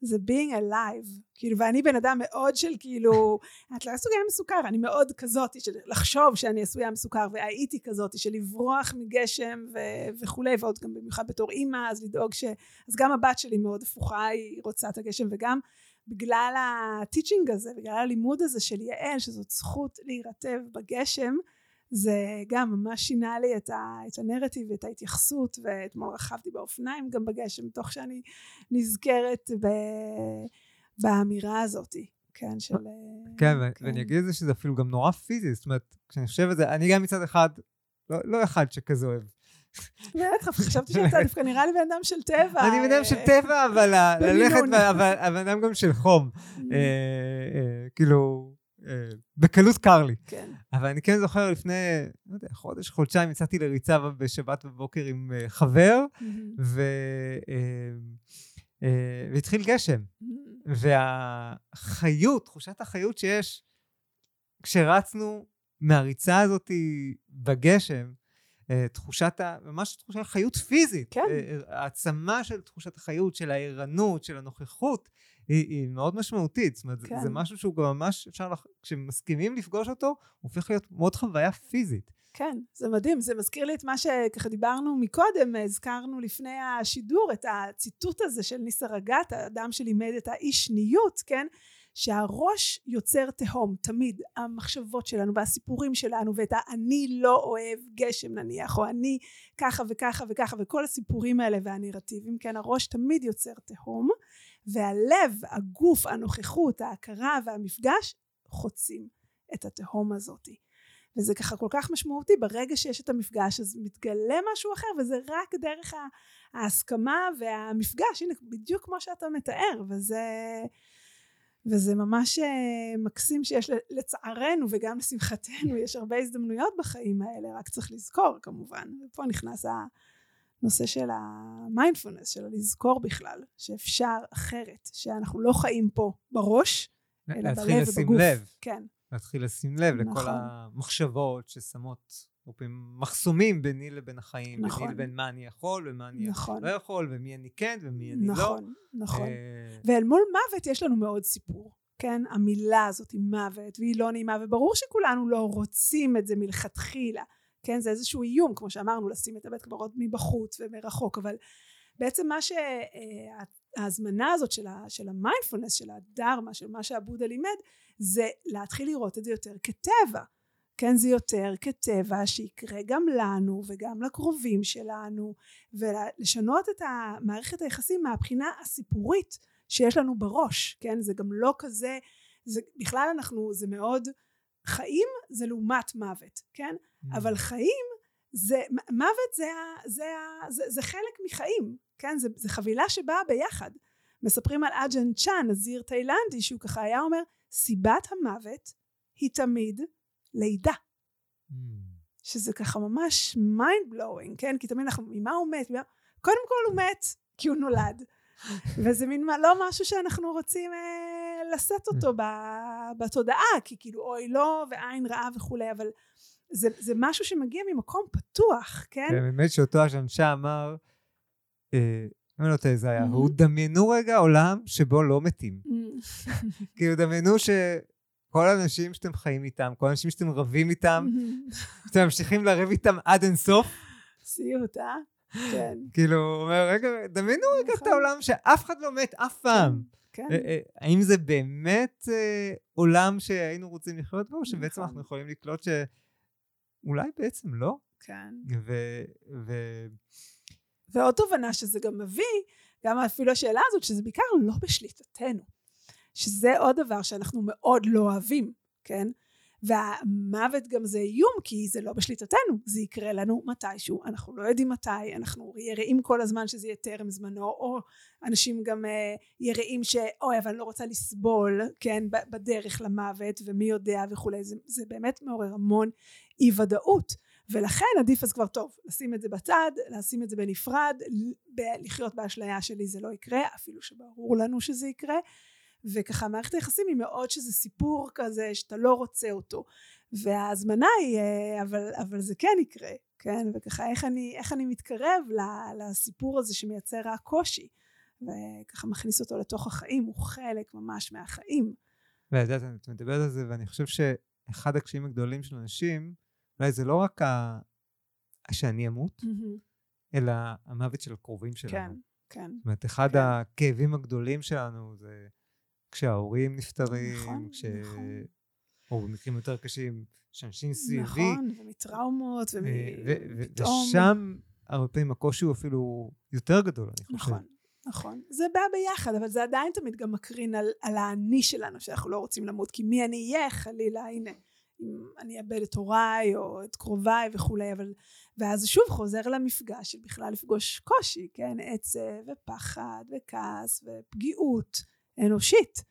זה being alive. כאילו ואני בן אדם מאוד של כאילו את לא עשויה מסוכר אני מאוד כזאת של לחשוב שאני עשויה מסוכר והייתי כזאת של לברוח מגשם ו- וכולי ועוד גם במיוחד בתור אימא אז לדאוג ש... אז גם הבת שלי מאוד הפוכה היא רוצה את הגשם וגם בגלל הטיצ'ינג הזה בגלל הלימוד הזה של יעל שזאת זכות להירטב בגשם זה גם ממש שינה לי את, ה, את הנרטיב ואת ההתייחסות ואתמול רכבתי באופניים גם בגשם תוך שאני נזכרת ב, באמירה הזאת כן של כן, כן. ואני אגיד את זה שזה אפילו גם נורא פיזי זאת אומרת כשאני חושב את זה אני גם מצד אחד לא, לא אחד שכזה אוהב בטח, חשבתי שאתה דווקא נראה לי בן אדם של טבע. אני בן אדם של טבע, אבל ללכת, אבל בן אדם גם של חום. Mm. אה, אה, כאילו, אה, בקלות קר לי. כן. אבל אני כן זוכר לפני, לא יודע, חודש, חודשיים, יצאתי לריצה בשבת בבוקר עם אה, חבר, ו... אה, והתחיל גשם. והחיות, תחושת החיות שיש כשרצנו מהריצה הזאת בגשם, תחושת, ה... ממש תחושת חיות פיזית. כן. העצמה של תחושת החיות, של הערנות, של הנוכחות. היא, היא מאוד משמעותית, זאת אומרת, כן. זה משהו שהוא גם ממש, אפשר, לח... כשמסכימים לפגוש אותו, הוא הופך להיות מאוד חוויה פיזית. כן, זה מדהים, זה מזכיר לי את מה שככה דיברנו מקודם, הזכרנו לפני השידור, את הציטוט הזה של ניסה רגת, האדם שלימד את האי שניות, כן? שהראש יוצר תהום, תמיד, המחשבות שלנו והסיפורים שלנו ואת ה"אני לא אוהב גשם" נניח, או אני ככה וככה וככה, וכל הסיפורים האלה והנרטיבים, כן, הראש תמיד יוצר תהום, והלב, הגוף, הנוכחות, ההכרה והמפגש חוצים את התהום הזאתי. וזה ככה כל כך משמעותי, ברגע שיש את המפגש אז מתגלה משהו אחר וזה רק דרך ההסכמה והמפגש, הנה בדיוק כמו שאתה מתאר, וזה, וזה ממש אה, מקסים שיש לצערנו וגם לשמחתנו, יש הרבה הזדמנויות בחיים האלה, רק צריך לזכור כמובן, ופה נכנס ה... נושא של המיינדפולנס, של לזכור בכלל, שאפשר אחרת, שאנחנו לא חיים פה בראש, אלא בלב ובגוף. להתחיל לשים לב. כן. להתחיל לשים לב נכון. לכל המחשבות ששמות מחסומים ביני לבין החיים, נכון. ביני לבין מה אני יכול ומה אני נכון. לא יכול, ומי אני כן ומי אני נכון, לא. נכון, נכון. אה... ואל מול מוות יש לנו מאוד סיפור. כן, המילה הזאת היא מוות, והיא לא נעימה, וברור שכולנו לא רוצים את זה מלכתחילה. כן זה איזשהו איום כמו שאמרנו לשים את הבית קברות מבחוץ ומרחוק אבל בעצם מה שההזמנה הזאת של, המיינדפולנס של הדרמה של מה שעבודה לימד זה להתחיל לראות את זה יותר כטבע. כן זה יותר כטבע שיקרה גם לנו וגם לקרובים שלנו ולשנות את מערכת היחסים מהבחינה הסיפורית שיש לנו בראש כן? זה גם לא כזה זה בכלל אנחנו זה מאוד חיים זה לעומת מוות כן? Mm. אבל חיים זה מוות זה, זה, זה, זה חלק מחיים כן? זה, זה חבילה שבאה ביחד. מספרים על אג'ן צ'אן נזיר תאילנדי שהוא ככה היה אומר סיבת המוות היא תמיד לידה. Mm. שזה ככה ממש mind blowing כן? כי תמיד אנחנו ממה הוא מת? קודם כל הוא מת כי הוא נולד וזה מין לא משהו שאנחנו רוצים אה, לשאת אותו בתודעה כי כאילו אוי לא ועין רעה וכולי אבל זה, זה משהו שמגיע ממקום פתוח כן? כן באמת שאותו השמשה אמר אה, אני לא יודעת איזה היה, הוא דמיינו רגע עולם שבו לא מתים. כאילו דמיינו שכל האנשים שאתם חיים איתם, כל האנשים שאתם רבים איתם, שאתם ממשיכים לריב איתם עד אינסוף. סיוט, אה? כן. כאילו, הוא אומר, רגע, דמיינו רגע את נכון. העולם שאף אחד לא מת אף פעם. כן. כן. אה, אה, האם זה באמת אה, עולם שהיינו רוצים לחיות בו, או שבעצם נכון. אנחנו יכולים לקלוט שאולי בעצם לא? כן. ו... ועוד תובנה שזה גם מביא גם אפילו השאלה הזאת, שזה בעיקר לא בשליטתנו. שזה עוד דבר שאנחנו מאוד לא אוהבים, כן? והמוות גם זה איום כי זה לא בשליטתנו, זה יקרה לנו מתישהו, אנחנו לא יודעים מתי, אנחנו יראים כל הזמן שזה יהיה טרם זמנו, או אנשים גם uh, יראים שאוי אבל אני לא רוצה לסבול, כן, בדרך למוות ומי יודע וכולי, זה, זה באמת מעורר המון אי ודאות. ולכן עדיף אז כבר טוב לשים את זה בצד לשים את זה בנפרד לחיות באשליה שלי זה לא יקרה אפילו שברור לנו שזה יקרה וככה מערכת היחסים היא מאוד שזה סיפור כזה שאתה לא רוצה אותו וההזמנה היא אה, אבל, אבל זה כן יקרה כן וככה איך אני, איך אני מתקרב לסיפור הזה שמייצר רק קושי וככה מכניס אותו לתוך החיים הוא חלק ממש מהחיים. ואת יודעת את מדברת על זה ואני חושב שאחד הקשיים הגדולים של אנשים אולי זה לא רק ה... שאני אמות mm-hmm. אלא המוות של הקרובים שלנו. כן, כן. זאת אומרת אחד כן. הכאבים הגדולים שלנו זה כשההורים נפטרים, נכון, כש... נכון. או במקרים יותר קשים, שאנשים סביבי. נכון, ומטראומות, ומפתאום... ושם הרבה פעמים הקושי הוא אפילו יותר גדול, אני חושב. נכון, נכון. זה בא ביחד, אבל זה עדיין תמיד גם מקרין על, על האני שלנו, שאנחנו לא רוצים למות, כי מי אני אהיה, חלילה, הנה. אם אני אאבד את הוריי או את קרוביי וכולי, אבל... ואז שוב חוזר למפגש של בכלל לפגוש קושי, כן? עצב ופחד וכעס ופגיעות. אנושית.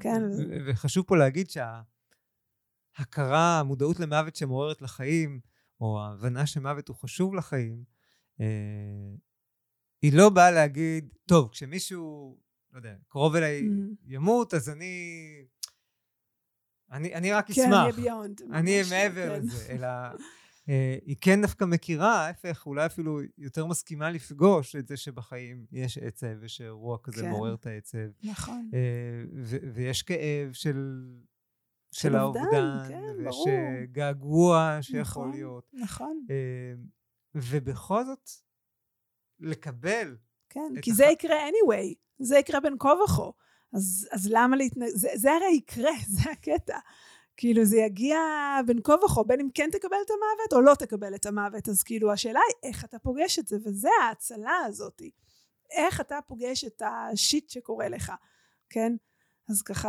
כן. וחשוב פה להגיד שההכרה, המודעות למוות שמעוררת לחיים, או ההבנה שמוות הוא חשוב לחיים, אה, היא לא באה להגיד, טוב, כשמישהו, לא יודע, קרוב אליי ימות, אז אני... אני, אני רק כן, אשמח. כן, אני אהיה ביונד. אני אהיה מעבר כן. לזה, אלא היא כן דווקא מכירה, ההפך, אולי אפילו יותר מסכימה לפגוש את זה שבחיים יש עצב, ושאירוע כזה כן. מעורר את העצב. נכון. אה, ויש כאב של... של האובדן, כן, ויש ברור. געגוע שיכול נכון, להיות. נכון. אה, ובכל זאת, לקבל. כן, כי הח... זה יקרה anyway, זה יקרה בין כה וכה. אז, אז למה להתנגד? זה, זה הרי יקרה, זה הקטע. כאילו זה יגיע בין כה וכה, בין אם כן תקבל את המוות או לא תקבל את המוות, אז כאילו השאלה היא איך אתה פוגש את זה, וזה ההצלה הזאתי. איך אתה פוגש את השיט שקורה לך, כן? אז ככה,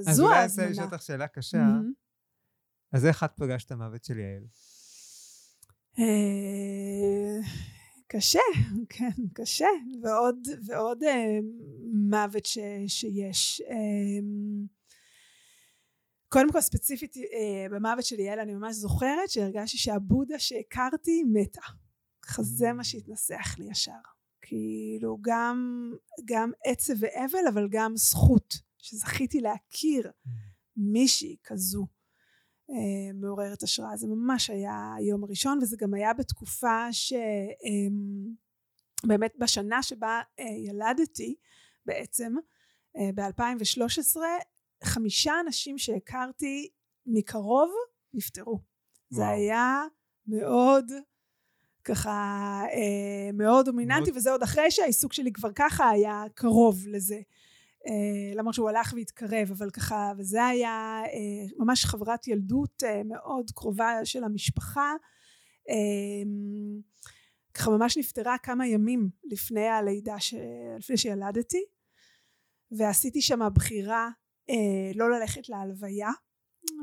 זו ההזמנה. אז אולי אני אשאל אותך שאלה קשה, mm-hmm. אז איך את פגשת את המוות של יעל? אה, קשה, כן, קשה, ועוד, ועוד אה, מוות ש, שיש. אה, קודם כל ספציפית אה, במוות של יעל אני ממש זוכרת שהרגשתי שהבודה שהכרתי מתה. ככה זה מה שהתנסח לי ישר. כאילו גם, גם עצב ואבל אבל גם זכות שזכיתי להכיר מישהי כזו אה, מעוררת השראה. זה ממש היה היום הראשון וזה גם היה בתקופה שבאמת אה, בשנה שבה אה, ילדתי בעצם אה, ב-2013 חמישה אנשים שהכרתי מקרוב נפטרו. וואו. זה היה מאוד ככה אה, מאוד דומיננטי מאוד... וזה עוד אחרי שהעיסוק שלי כבר ככה היה קרוב לזה. אה, למרות שהוא הלך והתקרב אבל ככה וזה היה אה, ממש חברת ילדות אה, מאוד קרובה של המשפחה אה, ככה ממש נפטרה כמה ימים לפני הלידה ש... לפני שילדתי ועשיתי שם בחירה לא ללכת להלוויה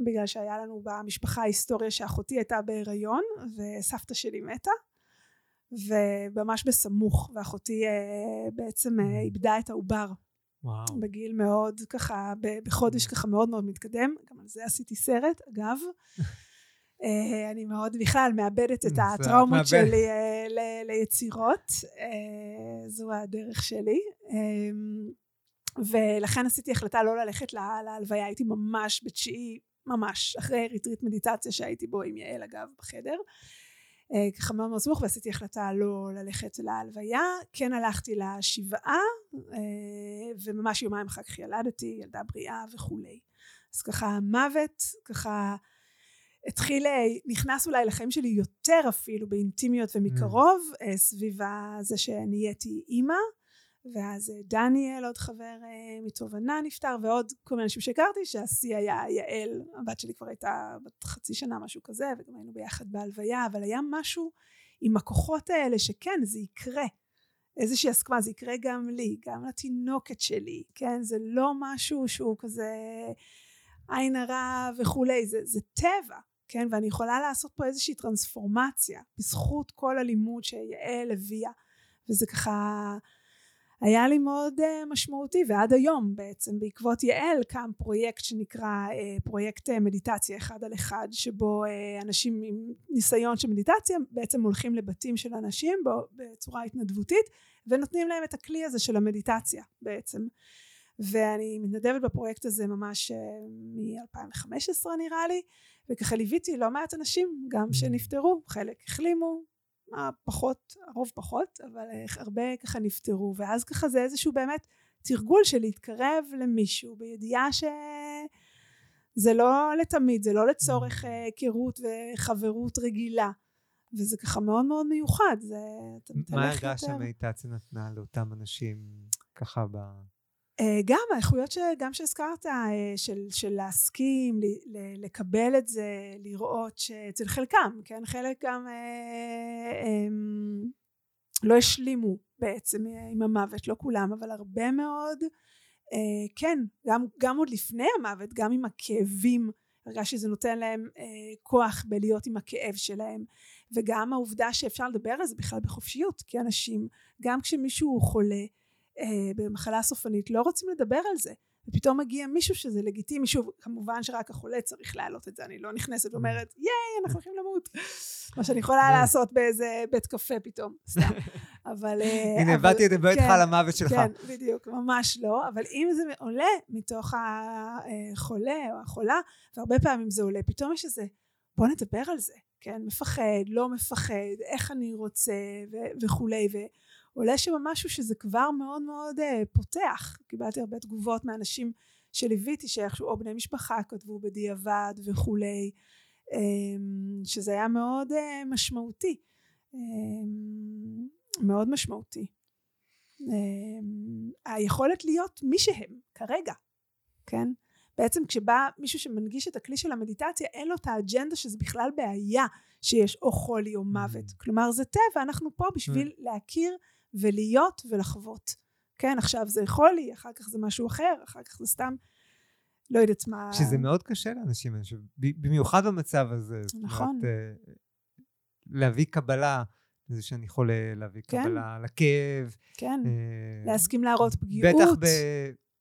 בגלל שהיה לנו במשפחה היסטוריה שאחותי הייתה בהיריון וסבתא שלי מתה וממש בסמוך ואחותי אה, בעצם אה, איבדה את העובר. וואו. בגיל מאוד ככה בחודש ככה מאוד מאוד מתקדם גם על זה עשיתי סרט אגב. אה, אני מאוד בכלל מאבדת את הטראומות. שלי אה, ליצירות. אה, זו הדרך שלי ולכן עשיתי החלטה לא ללכת להלוויה הייתי ממש בתשיעי ממש אחרי ריטריט מדיטציה שהייתי בו עם יעל אגב בחדר. אה, ככה מאוד מאוד סמוך ועשיתי החלטה לא ללכת להלוויה. כן הלכתי לשבעה אה, וממש יומיים אחר כך ילדתי ילדה בריאה וכולי. אז ככה המוות ככה התחיל אה, נכנס אולי לחיים שלי יותר אפילו באינטימיות ומקרוב mm. סביב זה שנהייתי אימא ואז אה, דניאל עוד חבר אה, מתובנה נפטר ועוד כל מיני אנשים שהכרתי שהשיא היה יעל הבת שלי כבר הייתה בת חצי שנה משהו כזה וגם היינו ביחד בהלוויה אבל היה משהו עם הכוחות האלה שכן זה יקרה איזושהי הסכמה, זה יקרה גם לי, גם לתינוקת שלי, כן? זה לא משהו שהוא כזה עין הרע וכולי, זה, זה טבע, כן? ואני יכולה לעשות פה איזושהי טרנספורמציה בזכות כל הלימוד שיעל הביאה, וזה ככה היה לי מאוד uh, משמעותי ועד היום בעצם בעקבות יעל קם פרויקט שנקרא uh, פרויקט uh, מדיטציה אחד על אחד שבו uh, אנשים עם ניסיון של מדיטציה בעצם הולכים לבתים של אנשים בו, בצורה התנדבותית ונותנים להם את הכלי הזה של המדיטציה בעצם ואני מתנדבת בפרויקט הזה ממש uh, מ-2015 נראה לי וככה ליוויתי לא מעט אנשים גם mm. שנפטרו חלק החלימו פחות, הרוב פחות, אבל אה, הרבה ככה נפטרו, ואז ככה זה איזשהו באמת תרגול של להתקרב למישהו בידיעה שזה לא לתמיד, זה לא לצורך אה, היכרות וחברות רגילה, וזה ככה מאוד מאוד מיוחד, זה... מה הרגשת שהמדיטציה נתנה לאותם אנשים ככה ב... אה, גם האיכויות שגם שהזכרת אה, של, של להסכים לקבל את זה לראות שאצל חלקם כן? חלק גם אה, הם, לא השלימו בעצם עם המוות לא כולם אבל הרבה מאוד כן גם, גם עוד לפני המוות גם עם הכאבים הרגשתי שזה נותן להם כוח בלהיות עם הכאב שלהם. וגם העובדה שאפשר לדבר על זה בכלל בחופשיות כי אנשים גם כשמישהו חולה אה, במחלה סופנית לא רוצים לדבר על זה. ופתאום מגיע מישהו שזה לגיטימי. שוב כמובן שרק החולה צריך להעלות את זה אני לא נכנסת mm. ואומרת ייי אנחנו הולכים למות. מה שאני יכולה לעשות באיזה בית קפה פתאום סתם. אבל אה, הנה הבאתי את זה בית לך למוות שלך. כן בדיוק ממש לא. אבל אם זה עולה מתוך החולה או החולה והרבה פעמים זה עולה פתאום יש איזה בוא נדבר על זה. כן מפחד לא מפחד איך אני רוצה וכולי עולה שם משהו שזה כבר מאוד מאוד uh, פותח. קיבלתי הרבה תגובות מאנשים שליוויתי שאיכשהו או בני משפחה כתבו בדיעבד וכולי um, שזה היה מאוד uh, משמעותי. um, מאוד משמעותי. um, היכולת להיות מי שהם כרגע כן? בעצם כשבא מישהו שמנגיש את הכלי של המדיטציה אין לו את האג'נדה שזה בכלל בעיה שיש או חולי או מוות. Mm. כלומר זה טבע אנחנו פה בשביל mm. להכיר ולהיות ולחוות. כן, עכשיו זה יכול לי, אחר כך זה משהו אחר, אחר כך זה סתם, לא יודעת מה... שזה מאוד קשה לאנשים, במיוחד במצב הזה. נכון. אומרת, אה, להביא קבלה, זה שאני חולה, להביא כן. קבלה לכאב. כן, אה, להסכים להראות פגיעות. בטח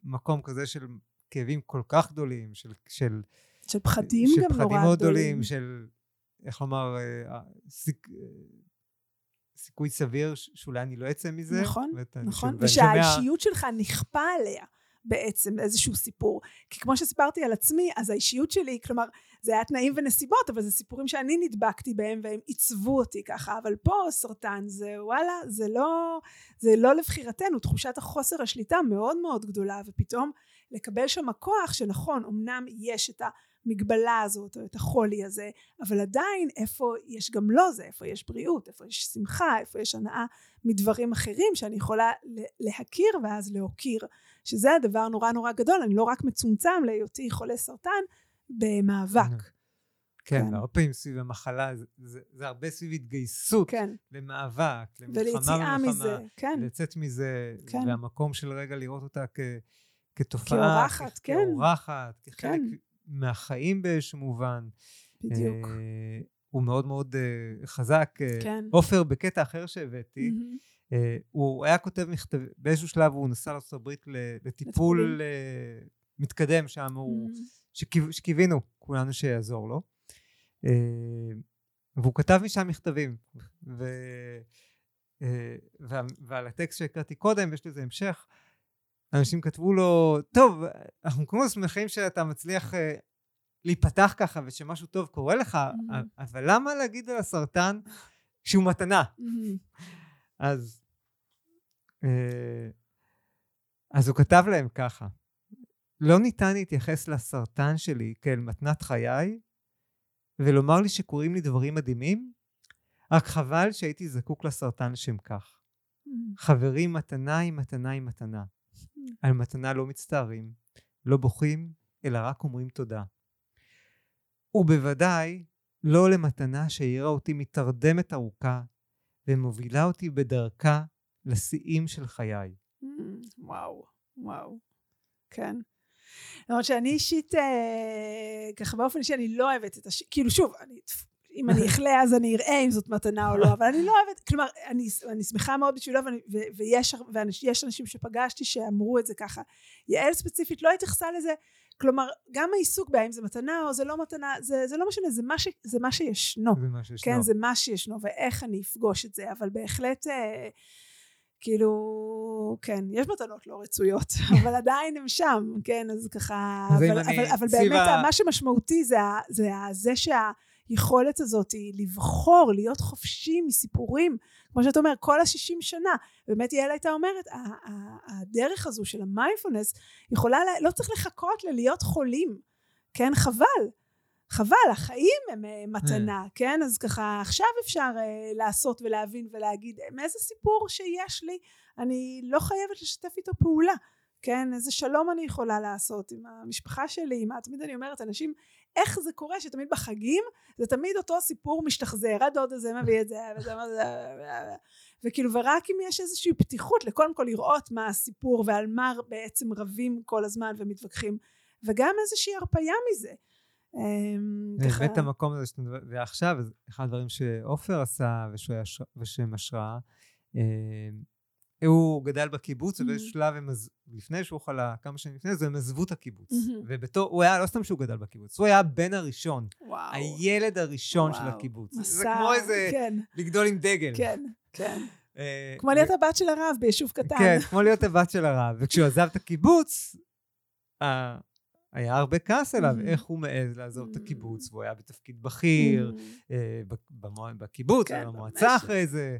במקום כזה של כאבים כל כך גדולים, של... של של פחדים של גם פחדים נורא מאוד גדולים, של, איך לומר, אה, סיק, סיכוי סביר שאולי אני לא אצא מזה. נכון, נכון, ושהאישיות שלך נכפה עליה בעצם איזשהו סיפור. כי כמו שסיפרתי על עצמי, אז האישיות שלי, כלומר, זה היה תנאים ונסיבות, אבל זה סיפורים שאני נדבקתי בהם והם עיצבו אותי ככה. אבל פה סרטן זה וואלה, זה לא, זה לא לבחירתנו, תחושת החוסר השליטה מאוד מאוד גדולה, ופתאום לקבל שם הכוח שנכון, אמנם יש את ה... המגבלה הזאת או את החולי הזה אבל עדיין איפה יש גם לא זה איפה יש בריאות איפה יש שמחה איפה יש הנאה מדברים אחרים שאני יכולה להכיר ואז להוקיר שזה הדבר נורא נורא גדול אני לא רק מצומצם להיותי חולה סרטן במאבק כן, כן, הרבה פעמים סביב המחלה, זה, זה, זה הרבה סביב התגייסות כן. למאבק, למלחמה מזה, כן. לצאת מזה, כן. והמקום של רגע לראות אותה כ, כתופעה, כאורחת, כן. כאורחת, כחלק כן. מהחיים באיזשהו מובן. בדיוק. אה, הוא מאוד מאוד אה, חזק. אה, כן. עופר, בקטע אחר שהבאתי, mm-hmm. אה, הוא היה כותב מכתב, באיזשהו שלב הוא נסע לארה"ב לטיפול אה, מתקדם שם, mm-hmm. הוא, שקיו, שקיווינו כולנו שיעזור לו. אה, והוא כתב משם מכתבים. ו... אה, ועל הטקסט שהקראתי קודם, יש לזה המשך. אנשים כתבו לו, טוב, אנחנו כמו שמחים שאתה מצליח uh, להיפתח ככה ושמשהו טוב קורה לך, mm-hmm. אבל למה להגיד על הסרטן שהוא מתנה? Mm-hmm. אז, uh, אז הוא כתב להם ככה, לא ניתן להתייחס לסרטן שלי כאל מתנת חיי ולומר לי שקורים לי דברים מדהימים, רק חבל שהייתי זקוק לסרטן לשם כך. Mm-hmm. חברים, מתנה היא מתנה היא מתנה. על מתנה לא מצטערים, לא בוכים, אלא רק אומרים תודה. ובוודאי לא למתנה שהעירה אותי מתרדמת ארוכה ומובילה אותי בדרכה לשיאים של חיי. Mm, וואו, וואו. כן. למרות שאני אישית, אה, ככה באופן אישי אני לא אוהבת את הש... כאילו שוב, אני, אם אני אחלה אז אני אראה אם זאת מתנה או לא, אבל אני לא אוהבת, כלומר, אני, אני שמחה מאוד בשבילו, ואני, ו, ויש, ויש אנשים שפגשתי שאמרו את זה ככה. יעל ספציפית לא התייחסה לזה, כלומר, גם העיסוק בהאם זה מתנה או זה לא מתנה, זה, זה לא משנה, זה מה, ש, זה מה שישנו. זה מה שישנו. כן, זה מה שישנו, ואיך אני אפגוש את זה, אבל בהחלט... אה, כאילו, כן, יש מתנות לא רצויות, אבל עדיין הם שם, כן, אז ככה, אז אבל, אבל, אבל באמת, מה שמשמעותי זה, ה- זה, ה- זה שהיכולת הזאת היא לבחור, להיות חופשי מסיפורים, כמו שאתה אומר, כל השישים שנה, באמת יעל הייתה אומרת, הדרך הזו של המיינדפולנס יכולה, לא צריך לחכות ללהיות חולים, כן, חבל. חבל, החיים הם אה, מתנה, כן? אז ככה עכשיו אפשר אה, לעשות ולהבין ולהגיד מאיזה סיפור שיש לי אני לא חייבת לשתף איתו פעולה, כן? איזה שלום אני יכולה לעשות עם המשפחה שלי, עם ה... תמיד אני אומרת, אנשים, איך זה קורה שתמיד בחגים זה תמיד אותו סיפור משתחזר, הדוד הזה מביא את זה, וזה, וזה, וכאילו, ורק אם יש איזושהי פתיחות לקודם כל לראות מה הסיפור ועל מה בעצם רבים כל הזמן ומתווכחים, וגם איזושהי הרפאיה מזה. אמ, באמת המקום הזה שאתה מדבר, ועכשיו, אחד הדברים שעופר עשה ושהם השראה, אה, הוא גדל בקיבוץ, Mhm. ובאיזשהו שלב, הם עז- לפני שהוא חלה, כמה שנים לפני זה, הם עזבו את הקיבוץ. Mhm. ובתור, הוא היה, לא סתם שהוא גדל בקיבוץ, הוא היה הבן הראשון, וואו. הילד הראשון של וואו. הקיבוץ. זה מסע, כמו איזה כן, לגדול עם דגל. כן, כן. אה, כמו להיות הבת של הרב ביישוב קטן. כן, כמו להיות הבת של הרב. וכשהוא עזב את הקיבוץ, אה, היה הרבה כעס עליו, Mhm. איך הוא מעז לעזוב את. הקיבוץ, והוא היה בתפקיד בכיר, Mm, אה, בקיבוץ, כן, במועצה. אחרי זה.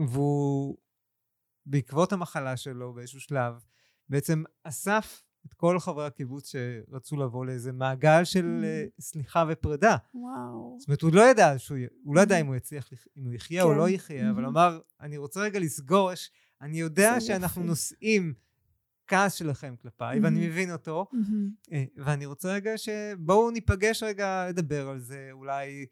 והוא, בעקבות המחלה שלו באיזשהו שלב, בעצם אסף את כל חברי הקיבוץ שרצו לבוא לאיזה מעגל של Mm. אה, סליחה ופרידה. וואו. זאת אומרת, הוא לא ידע שהוא, הוא לא ידע אם הוא יצליח, אם הוא יחיה או כן. לא יחיה, אבל Mhm. אמר, אני רוצה רגע לסגור, אני יודע שאנחנו יופי. נושאים כעס שלכם כלפיי, ואני Mhm. מבין אותו, מהמם. אה, ואני רוצה רגע שבואו ניפגש רגע לדבר על זה, אולי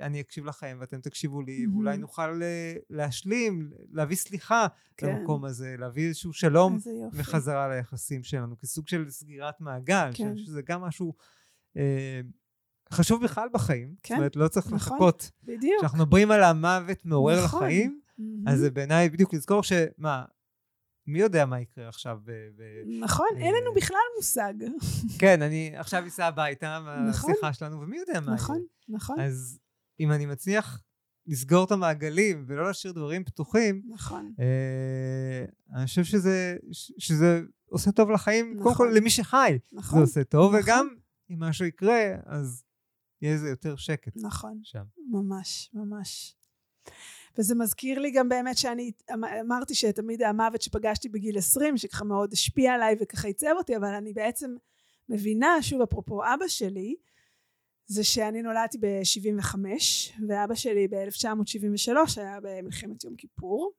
אני אקשיב לכם ואתם תקשיבו לי, Mhm. ואולי נוכל אה, להשלים, להביא סליחה כן. למקום הזה, להביא איזשהו שלום. וחזרה ליחסים שלנו, כסוג של סגירת מעגל, כן. שזה גם משהו אה, חשוב בכלל בחיים, כן, זאת אומרת, לא צריך נכון. לחכות. בדיוק. כשאנחנו מדברים על המוות מעורר נכון. לחיים, מהמם. אז זה בעיניי בדיוק לזכור שמה, מי יודע מה יקרה עכשיו ב... ב- נכון, אין לנו אה, בכלל מושג. כן, אני עכשיו אסע הביתה נכון. מהשיחה שלנו, ומי יודע מה נכון, יהיה. נכון, אז אם אני מצליח לסגור את המעגלים ולא להשאיר דברים פתוחים, נכון. אה, אני חושב שזה, שזה עושה טוב לחיים, קודם נכון. כל למי שחי זה נכון, עושה טוב, נכון. וגם אם משהו יקרה, אז יהיה איזה יותר שקט נכון. שם. ממש, ממש. וזה מזכיר לי גם באמת שאני אמ- אמרתי שתמיד המוות שפגשתי בגיל 20, שככה מאוד השפיע עליי וככה עיצב אותי, אבל אני בעצם מבינה, שוב אפרופו אבא שלי, זה שאני נולדתי ב-75, ואבא שלי ב-1973 היה במלחמת יום כיפור,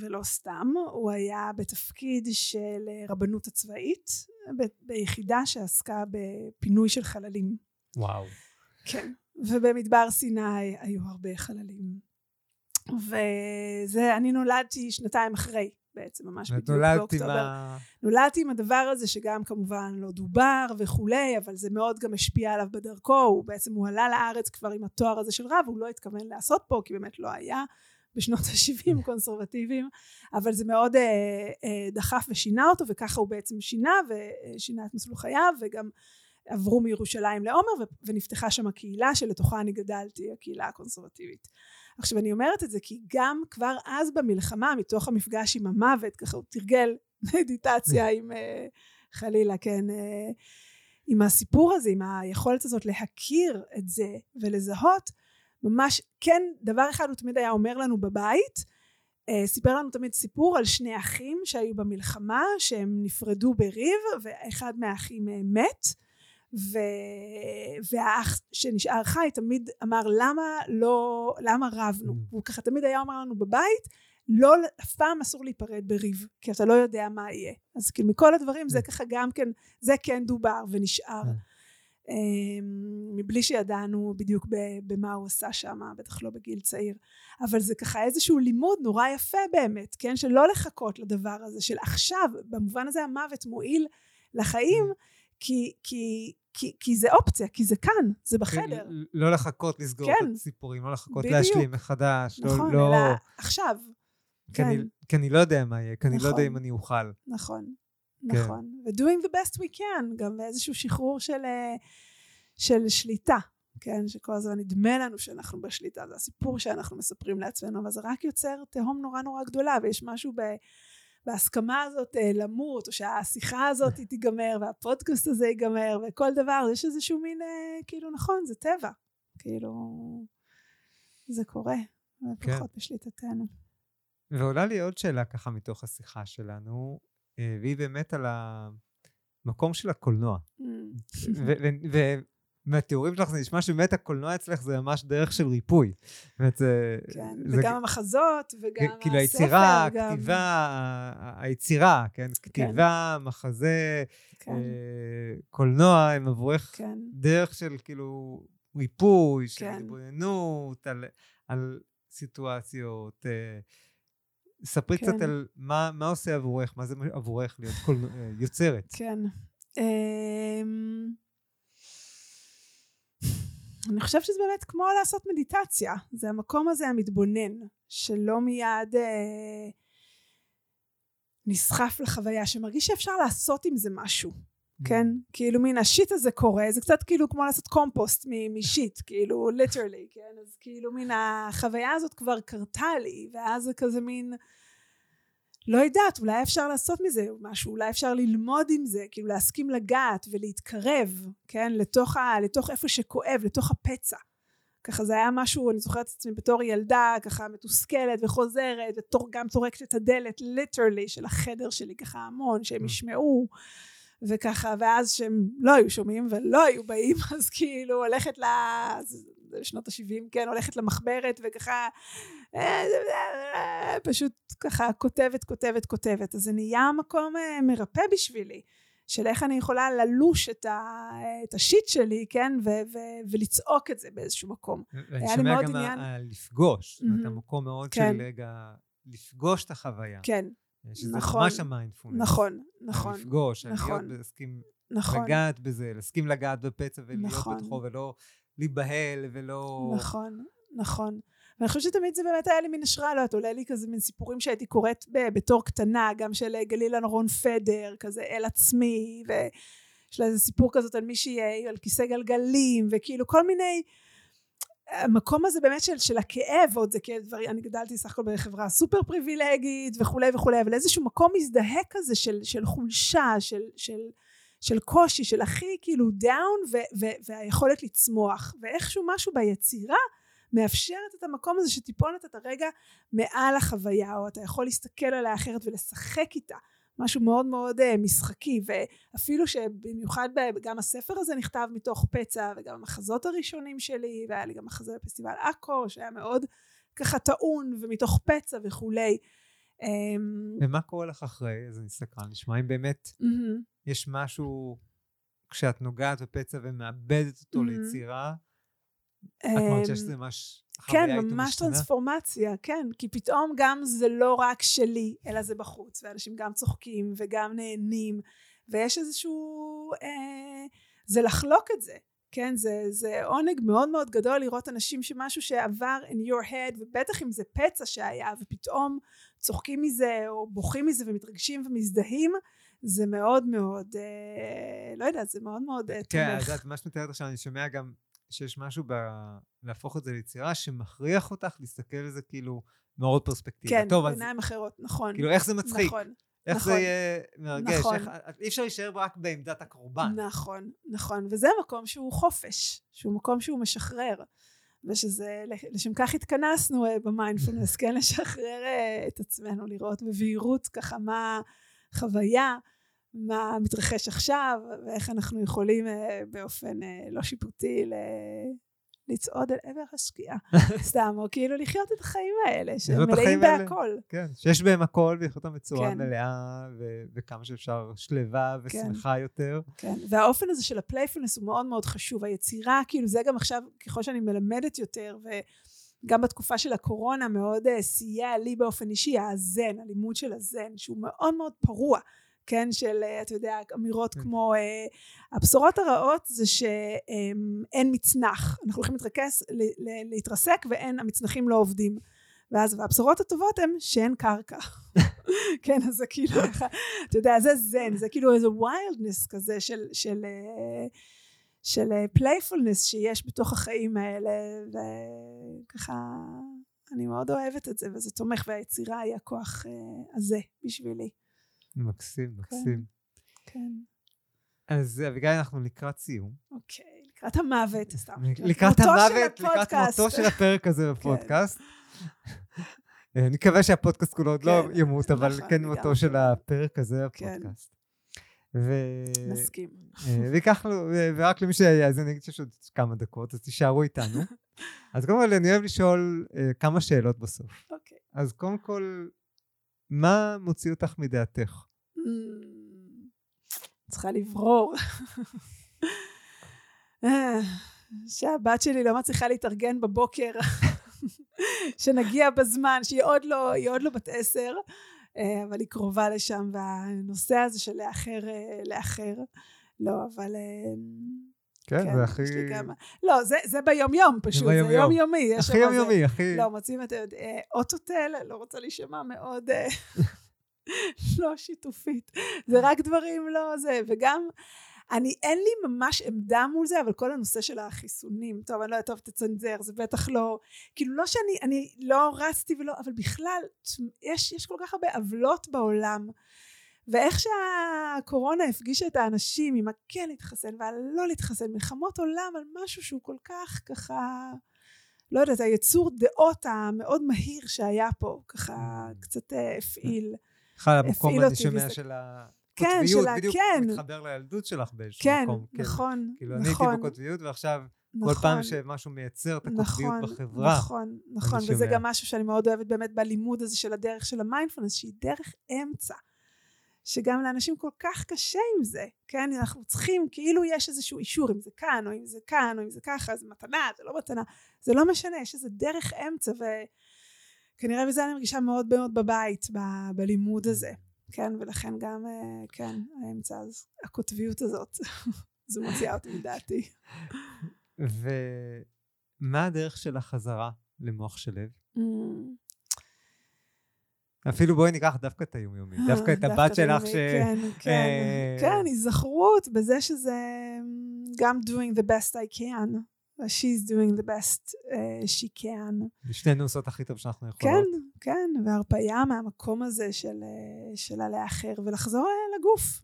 ולא סתם, הוא היה בתפקיד של רבנות הצבאית, ב- ביחידה שעסקה בפינוי של חללים. וואו. כן, ובמדבר סיני היו הרבה חללים. וזה, אני נולדתי שנתיים אחרי בעצם, ממש בדיוק באוקטובר. ה... נולדתי עם הדבר הזה שגם כמובן לא דובר וכולי, אבל זה מאוד גם השפיע עליו בדרכו, הוא בעצם, הוא עלה לארץ כבר עם התואר הזה של רב, הוא לא התכוון לעשות פה, כי באמת לא היה בשנות ה-70 קונסרבטיביים, אבל זה מאוד אה, אה, דחף ושינה אותו, וככה הוא בעצם שינה, ושינה את מסלול חייו, וגם עברו מירושלים לעומר, ונפתחה שם הקהילה שלתוכה אני גדלתי, הקהילה הקונסרבטיבית. עכשיו אני אומרת את זה כי גם כבר אז במלחמה, מתוך המפגש עם המוות, ככה הוא תרגל מדיטציה עם אה, חלילה, כן, אה, עם הסיפור הזה, עם היכולת הזאת להכיר את זה ולזהות, ממש, כן, דבר אחד הוא תמיד היה אומר לנו בבית, אה, סיפר לנו תמיד סיפור על שני אחים שהיו במלחמה, שהם נפרדו בריב, ואחד מהאחים מת, ו... והאח שנשאר חי תמיד אמר למה לא, למה רבנו? Mm. הוא ככה תמיד היה אומר לנו בבית, לא, אף פעם אסור להיפרד בריב, כי אתה לא יודע מה יהיה. אז כאילו מכל הדברים זה Mm. ככה גם כן, זה כן דובר ונשאר. Mm. אמ, מבלי שידענו בדיוק במה הוא עשה שם, בטח לא בגיל צעיר. אבל זה ככה איזשהו לימוד נורא יפה באמת, כן? של לא לחכות לדבר הזה, של עכשיו, במובן הזה המוות מועיל לחיים, כי, כי, כי, כי זה אופציה, כי זה כאן, זה כן, בחדר. לא לחכות לסגור כן. את הסיפורים, לא לחכות בדיוק. להשלים מחדש. לא- נכון, לא, אלא עכשיו. כי, כן. אני, כי אני לא יודע מה יהיה, כי נכון. אני לא יודע נכון. אם אני אוכל. נכון. כן. נכון. ו-doing the best we can, גם באיזשהו שחרור של, אה, של שליטה, כן? שכל הזמן נדמה לנו שאנחנו בשליטה, זה הסיפור שאנחנו מספרים לעצמנו, אבל זה רק יוצר תהום נורא נורא גדולה, ויש משהו ב... בהסכמה הזאת אה, למות, או שהשיחה הזאת תיגמר, והפודקאסט הזה ייגמר, וכל דבר, יש איזשהו מין, אה, כאילו, נכון, זה טבע. כאילו, זה קורה, ופחות כן. בשליטתנו. ועולה לי עוד שאלה ככה מתוך השיחה שלנו, אה, והיא באמת על המקום של הקולנוע. Mm. ומהתיאורים שלך זה נשמע שבאמת הקולנוע אצלך זה ממש דרך של ריפוי. זה, כן, זה, וגם המחזות, וגם הספר. כאילו היצירה, הכתיבה, היצירה, כן? כן. כתיבה, מחזה, כן. אה, קולנוע, הם עבורך כן. דרך של כאילו ריפוי, של כן. התבוננות, על, על סיטואציות. אה, ספרי כן. קצת על מה, מה עושה עבורך, מה זה עבורך להיות כל, אה, יוצרת. כן. אני חושבת שזה באמת כמו לעשות מדיטציה. זה המקום הזה המתבונן, שלא מיד אה, נסחף לחוויה, שמרגיש שאפשר לעשות עם זה משהו. כן? Mm. כאילו מין ה shit הזה קורה, זה קצת כאילו כמו לעשות קומפוסט מ shit, כאילו literally, כן? אז כאילו מין החוויה הזאת כבר קרתה לי, ואז זה כזה מין, לא יודעת, אולי אפשר לעשות מזה משהו, אולי אפשר ללמוד עם זה, כאילו להסכים לגעת ולהתקרב, כן? לתוך, ה, לתוך איפה שכואב, לתוך הפצע. ככה זה היה משהו, אני זוכרת את עצמי בתור ילדה, ככה מתוסכלת וחוזרת, וגם טורקת את הדלת, ליטרלי, של החדר שלי ככה המון, שהם mm. ישמעו. וככה, ואז שהם לא היו שומעים ולא היו באים, אז כאילו הולכת ל... שנות ה-70, כן, הולכת למחברת וככה, פשוט ככה כותבת, כותבת, כותבת. אז זה נהיה מקום אה, מרפא בשבילי. של איך אני יכולה ללוש את, ה, את השיט שלי, כן, ו, ו, ולצעוק את זה באיזשהו מקום. ואני שומע גם עניין... לפגוש, זאת אומרת, המקום מאוד כן. של רגע לפגוש את החוויה. כן, שזה נכון, ממש המיינדפולנס. נכון, נכון. לפגוש, נכון, להיות, להסכים נכון. לגעת בזה, להסכים לגעת בפצע ולהיות נכון. בתוכו, ולא להיבהל ולא... נכון, נכון. ואני חושבת שתמיד זה באמת היה לי מין השראה, לא יודעת, עולה לי כזה מין סיפורים שהייתי קוראת בתור קטנה, גם של אה, גלילה נורון פדר, כזה אל עצמי, ויש לה איזה סיפור כזאת על מישהי אה, על כיסא גלגלים, וכאילו כל מיני... המקום הזה באמת של, של הכאב, עוד זה כאב דברים, אני גדלתי סך הכל בחברה סופר פריבילגית וכולי וכולי, אבל איזשהו מקום מזדהה כזה של, של חולשה, של, של, של קושי, של הכי כאילו דאון והיכולת לצמוח, ואיכשהו משהו ביצירה מאפשרת את המקום הזה שטיפונת את הרגע מעל החוויה, או אתה יכול להסתכל עליה אחרת ולשחק איתה. משהו מאוד מאוד uh, משחקי ואפילו שבמיוחד גם הספר הזה נכתב מתוך פצע וגם המחזות הראשונים שלי והיה לי גם מחזה בפסטיבל עכו שהיה מאוד ככה טעון ומתוך פצע וכולי. אמ, ומה קורה לך אחרי? אז אני סקרן לשמוע אם באמת. יש משהו כשאת נוגעת בפצע ומאבדת אותו. ליצירה את מרגישה שזה ממש כן, ממש טרנספורמציה, כן, כי פתאום גם זה לא רק שלי, אלא זה בחוץ, ואנשים גם צוחקים וגם נהנים, ויש איזשהו, אה, זה לחלוק את זה, כן, זה, זה עונג מאוד מאוד גדול לראות אנשים שמשהו שעבר in your head, ובטח אם זה פצע שהיה, ופתאום צוחקים מזה, או בוכים מזה, ומתרגשים ומזדהים, זה מאוד מאוד, אה, לא יודעת, זה מאוד מאוד אה, כן, תומך. כן, את יודעת, מה שאת מתארת עכשיו, אני שומע גם שיש משהו ב... להפוך את זה ליצירה שמכריח אותך להסתכל על זה כאילו מעוד פרספקטיבה. כן, טוב, בעיניים אז... אחרות, נכון. כאילו, איך זה מצחיק? נכון. איך נכון, זה יהיה מרגש, נכון. איך, אי אפשר להישאר רק בעמדת הקורבן. נכון, נכון, וזה מקום שהוא חופש, שהוא מקום שהוא משחרר, ושזה, לשם כך התכנסנו אה, במיינדפולנס, כן, לשחרר אה, את עצמנו, לראות בבהירות ככה מה חוויה, מה מתרחש עכשיו ואיך אנחנו יכולים אה, באופן אה, לא שיפוטי לצעוד אל עבר השקיעה. סתם, או כאילו לחיות את החיים האלה, שהם מלאים. בהכל. כן, שיש בהם הכל, ולחיות אותם בצורה כן. מלאה, ו- וכמה שאפשר שלווה ושמחה יותר. כן, והאופן הזה של ה playfulness הוא מאוד מאוד חשוב. היצירה, כאילו זה גם עכשיו, ככל שאני מלמדת יותר, וגם בתקופה של הקורונה מאוד uh, סייע לי באופן אישי, הזן, הלימוד של הזן, שהוא מאוד מאוד פרוע. כן, של, uh, אתה יודע, אמירות כן. כמו, uh, הבשורות הרעות זה שאין מצנח, אנחנו הולכים להתרכז, להתרסק ואין, המצנחים לא עובדים. ואז, והבשורות הטובות הן שאין קרקע. כן, אז זה כאילו, אתה יודע, זה זן, זה כאילו איזה wildness כזה של, של, אה, של playfulness שיש בתוך החיים האלה, וככה, אני מאוד אוהבת את זה, וזה תומך, והיצירה היא הכוח אה, הזה בשבילי. מקסים, מקסים. כן, אז אביגיל, אנחנו לקראת סיום. אוקיי, לקראת המוות, סתם. לקראת המוות, לקראת. מותו של הפרק הזה בפודקאסט. אה, אני מקווה שהפודקאסט כולו עוד לא כן, ימות, אבל נכון, כן מותו של. הפרק הזה כן. בפודקאסט. ו- נסכים. אה, וייקח לו, ו- ורק למי שיאזין, אני אגיד שיש עוד כמה דקות, אז תישארו איתנו. אז קודם כל, אני אוהב לשאול אה, כמה שאלות בסוף. אוקיי. אז קודם כל, מה מוציא אותך מדעתך? אמ, צריכה לברור. אה, שהבת שלי לא מצליחה להתארגן בבוקר, שנגיע בזמן, שהיא עוד לא, היא עוד לא בת עשר, אה, אבל היא קרובה לשם, והנושא הזה של לאחר, אה, לאחר, לא, אבל... אה, כן, זה הכי... לא, זה, זה ביום יום פשוט, זה ביום-יום. יום יומי. יש הכי יומיומי, הכי... לא, מוצאים את אה, אוטוטל, לא רוצה להישמע מאוד אה, לא שיתופית. זה רק דברים לא זה, וגם, אני, אין לי ממש עמדה מול זה, אבל כל הנושא של החיסונים, טוב, אני לא יודעת, טוב, תצנזר, זה בטח לא, כאילו לא שאני, אני לא רצתי ולא, אבל בכלל, יש, יש כל כך הרבה עוולות בעולם. ואיך שהקורונה הפגישה את האנשים עם הכן להתחסן והלא להתחסן, מלחמות עולם על משהו שהוא כל כך ככה, לא יודעת, היצור דעות המאוד מהיר שהיה פה, ככה קצת אה, הפעיל. בכלל, המקום הפעיל אותי שומע של כן, הקוטביות, של ה- בדיוק כן. מתחבר לילדות שלך באיזשהו כן, מקום. נכון, כאילו, אני נכון, הייתי בקוטביות, ועכשיו נכון, כל פעם שמשהו מייצר את הקוטביות נכון, בחברה, נכון, נכון, וזה. גם משהו שאני מאוד אוהבת באמת בלימוד הזה של הדרך של המיינדפלנס, שהיא דרך אמצע. שגם לאנשים כל כך קשה עם זה, כן? אנחנו צריכים, כאילו יש איזשהו אישור, אם זה כאן, או אם זה כאן, או אם זה ככה, זה מתנה, זה לא מתנה, זה לא משנה, יש איזה דרך אמצע, וכנראה בזה אני מרגישה מאוד מאוד בבית, ב- בלימוד הזה, כן? ולכן גם, אה, כן, האמצע, אז הקוטביות הזאת, זו מוציאה אותי מדעתי. ומה הדרך של החזרה למוח של לב? Mm. אפילו בואי ניקח דווקא את היומיומי, דווקא את הבת שלך ש... כן, כן, אה, כן, היזכרות בזה שזה גם doing the best I can, ו-she's doing the best uh, she can. שנינו עושות הכי טוב שאנחנו כן, יכולות. כן, והרפאיה מהמקום הזה של, אה, של הלאחר, ולחזור אה, לגוף.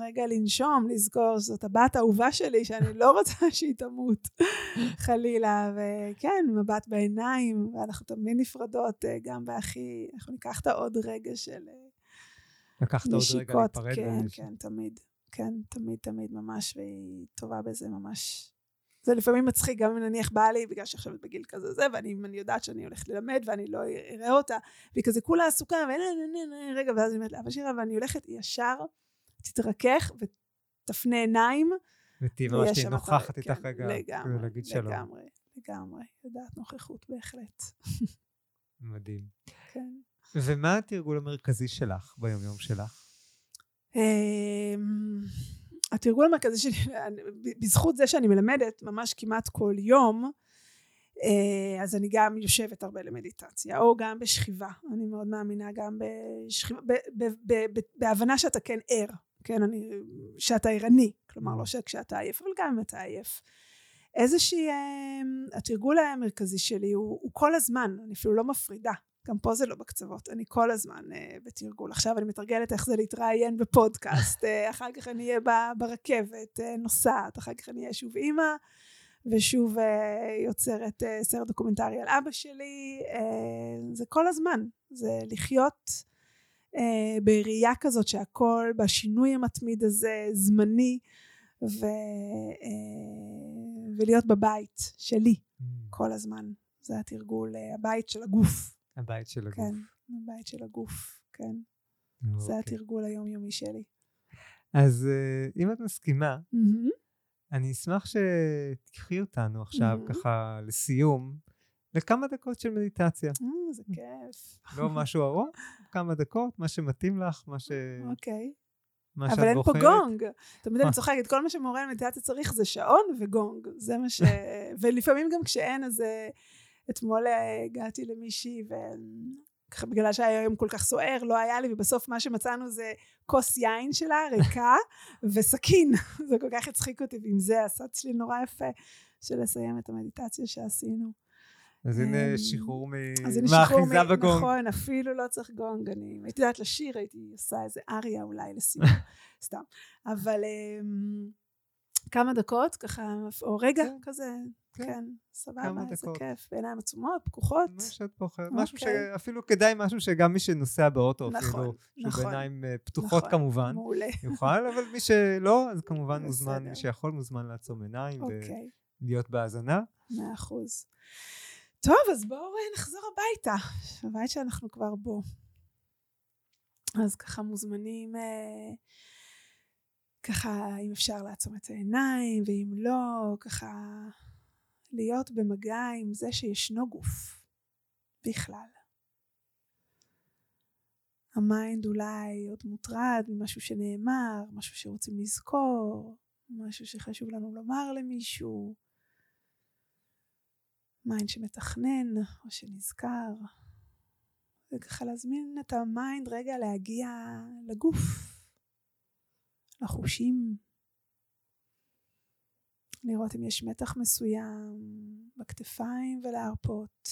רגע לנשום, לזכור שזאת הבת האהובה שלי, שאני לא רוצה שהיא תמות, חלילה, וכן, מבט בעיניים, ואנחנו תמיד נפרדות, אה, גם בהכי, אנחנו ניקח את העוד רגע של אה, לקחת עוד רגע נשיקות, להיפרד. כן, ולש- כן, תמיד, כן, תמיד, תמיד ממש, והיא טובה בזה ממש. זה לפעמים מצחיק, גם אם נניח בא לי, בגלל שעכשיו את בגיל כזה זה, ואני יודעת שאני הולכת ללמד ואני לא אראה אותה, והיא כזה כולה עסוקה, ורגע, ואז אני אומרת לה, אבא שירה, ואני הולכת ישר, תתרכך ותפנה עיניים, ותהיי ויש ממש תהיי נוכחת איתך כן, רגע, לגמרי, כאילו להגיד שלום. לגמרי, לגמרי, יודעת נוכחות בהחלט, מדהים. כן. ומה התרגול המרכזי שלך ביומיום שלך? אמ, התרגול המרכזי שלי, בזכות זה שאני מלמדת ממש כמעט כל יום, אה, אז אני גם יושבת הרבה למדיטציה, או גם בשכיבה. אני מאוד מאמינה גם בשכיבה, בהבנה שאתה כן ער, כן, אני, שאתה ערני, כלומר לא שכשאתה עייף, אבל גם אם אתה עייף. איזושהי, אה, התרגול המרכזי שלי הוא, הוא כל הזמן, אני אפילו לא מפרידה. גם פה זה לא בקצוות, אני כל הזמן uh, בתרגול. עכשיו אני מתרגלת איך זה להתראיין בפודקאסט, uh, אחר כך אני אהיה ברכבת, uh, נוסעת, אחר כך אני אהיה שוב אימא, ושוב uh, יוצרת uh, סרט דוקומנטרי על אבא שלי. Uh, זה כל הזמן, זה לחיות uh, בראייה כזאת שהכל בשינוי המתמיד הזה, זמני, ו, אה, ולהיות בבית שלי Mm. כל הזמן. זה התרגול, אה, הבית של הגוף. הבית של הגוף. כן, הבית של הגוף, כן. זה אוקיי. התרגול היומיומי שלי. אז אה, אם את מסכימה, מהמם. אני אשמח שתקחי אותנו עכשיו מהמם. ככה לסיום, לכמה דקות של מדיטציה. אה, זה כיף. לא משהו ארוך, כמה דקות, מה שמתאים לך, מה ש- אוקיי. מה שאת אבל אין פה בוחרת. גונג. תמיד? אני צוחקת, כל מה שמורה למדיטציה צריך זה שעון וגונג. זה מה ש... ולפעמים גם כשאין, אז אה, אתמול אה, הגעתי למישהי, וככה בגלל שהיה יום כל כך סוער, לא היה לי, ובסוף מה שמצאנו זה כוס יין שלה, ריקה, וסכין. זה כל כך הצחיק אותי, ועם זה עשה אצלי נורא יפה של לסיים את המדיטציה שעשינו. אז הנה אמ, שחרור מ- אז הנה שחרור, מהאחיזה מ- בגונג. נכון, אפילו לא צריך גונג, אני הייתי יודעת לשיר, הייתי עושה איזה אריה אולי לסיום, סתם. אבל אמ, כמה דקות, ככה, או רגע כן, כזה, כן. כן, סבבה, איזה. כיף, בעיניים עצומות, פקוחות, מה שאת בוחרת. משהו אוקיי. שאפילו כדאי משהו שגם מי שנוסע באוטו נכון, אפילו, נכון, בעיניים אה, פתוחות נכון, כמובן, מעולה, יוכל, אבל מי שלא, אז כמובן מוזמן. מי שיכול מוזמן לעצום עיניים אוקיי, ולהיות בהאזנה. מאה אחוז. טוב, אז בואו אה, נחזור הביתה, הבית שאנחנו כבר בו. אז ככה מוזמנים, אה, ככה אם אפשר לעצום את העיניים, ואם לא, ככה להיות במגע עם זה שישנו גוף בכלל. ה mind אולי עוד מוטרד ממשהו שנאמר, משהו שרוצים לזכור, משהו שחשוב לנו לומר למישהו. mind שמתכנן או שנזכר. וככה להזמין את ה mind רגע להגיע לגוף, לחושים, לראות אם יש מתח מסוים בכתפיים ולהרפות.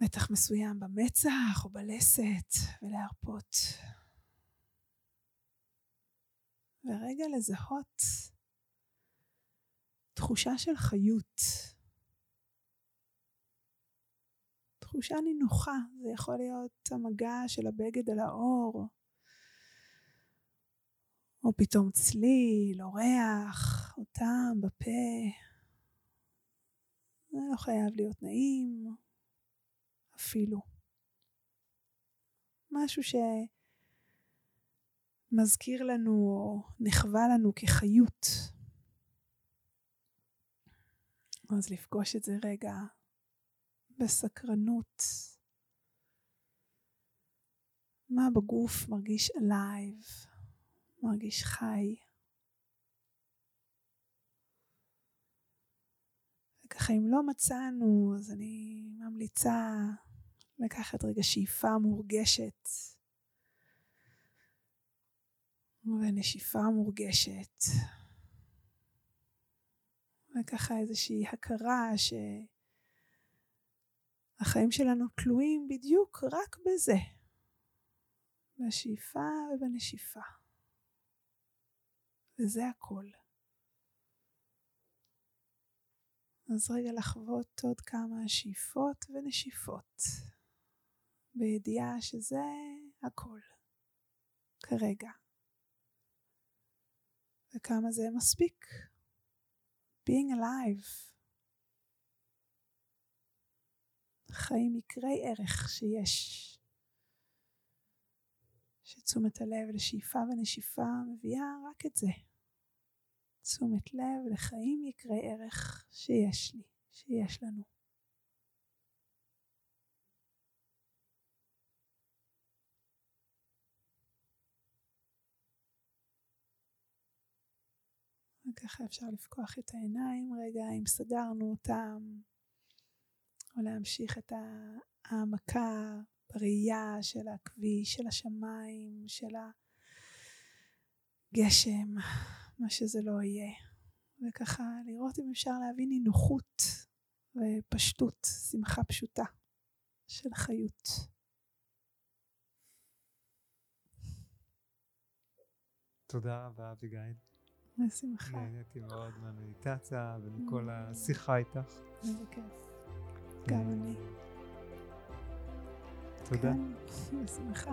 מתח מסוים במצח או בלסת ולהרפות. ורגע לזהות תחושה של חיות. תחושה נינוחה, זה יכול להיות המגע של הבגד על האור, או פתאום צליל, או ריח, או טעם בפה. זה לא חייב להיות נעים, אפילו. משהו שמזכיר לנו או נחווה לנו כחיות. אז לפגוש את זה רגע בסקרנות. מה בגוף מרגיש alive, מרגיש חי. וככה אם לא מצאנו, אז אני ממליצה לקחת רגע שאיפה מורגשת ונשיפה מורגשת. וככה איזושהי הכרה שהחיים שלנו תלויים בדיוק רק בזה, בשאיפה ובנשיפה. וזה הכל. אז רגע לחוות עוד כמה שאיפות ונשיפות, בידיעה שזה הכל, כרגע. וכמה זה מספיק. Being alive. חיים יקרי ערך שיש. שתשומת הלב לשאיפה ונשיפה מביאה רק את זה. תשומת לב לחיים יקרי ערך שיש לי, שיש לנו. וככה אפשר לפקוח את העיניים רגע אם סגרנו אותם, או להמשיך את העמקה בראייה של הכביש, של השמיים, של הגשם, מה שזה לא יהיה. וככה לראות אם אפשר להביא נינוחות ופשטות, שמחה פשוטה של חיות. תודה רבה, אביגיל. בשמחה. נהניתי מאוד מהמדיטציה ומכל mm. השיחה איתך. איזה כיף. כן. גם אני. תודה. כן, בשמחה.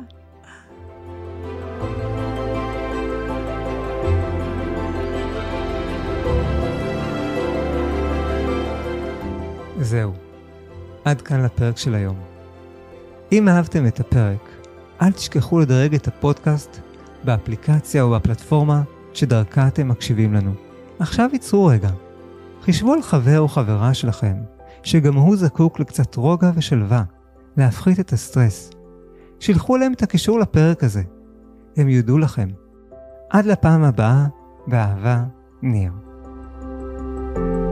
זהו, עד כאן לפרק של היום. אם אהבתם את הפרק, אל תשכחו לדרג את הפודקאסט באפליקציה או בפלטפורמה שדרכה אתם מקשיבים לנו. עכשיו ייצרו רגע. חישבו על חבר או חברה שלכם, שגם הוא זקוק לקצת רוגע ושלווה, להפחית את הסטרס. שילחו להם את הקישור לפרק הזה. הם יודו לכם. עד לפעם הבאה, באהבה, ניר. thank you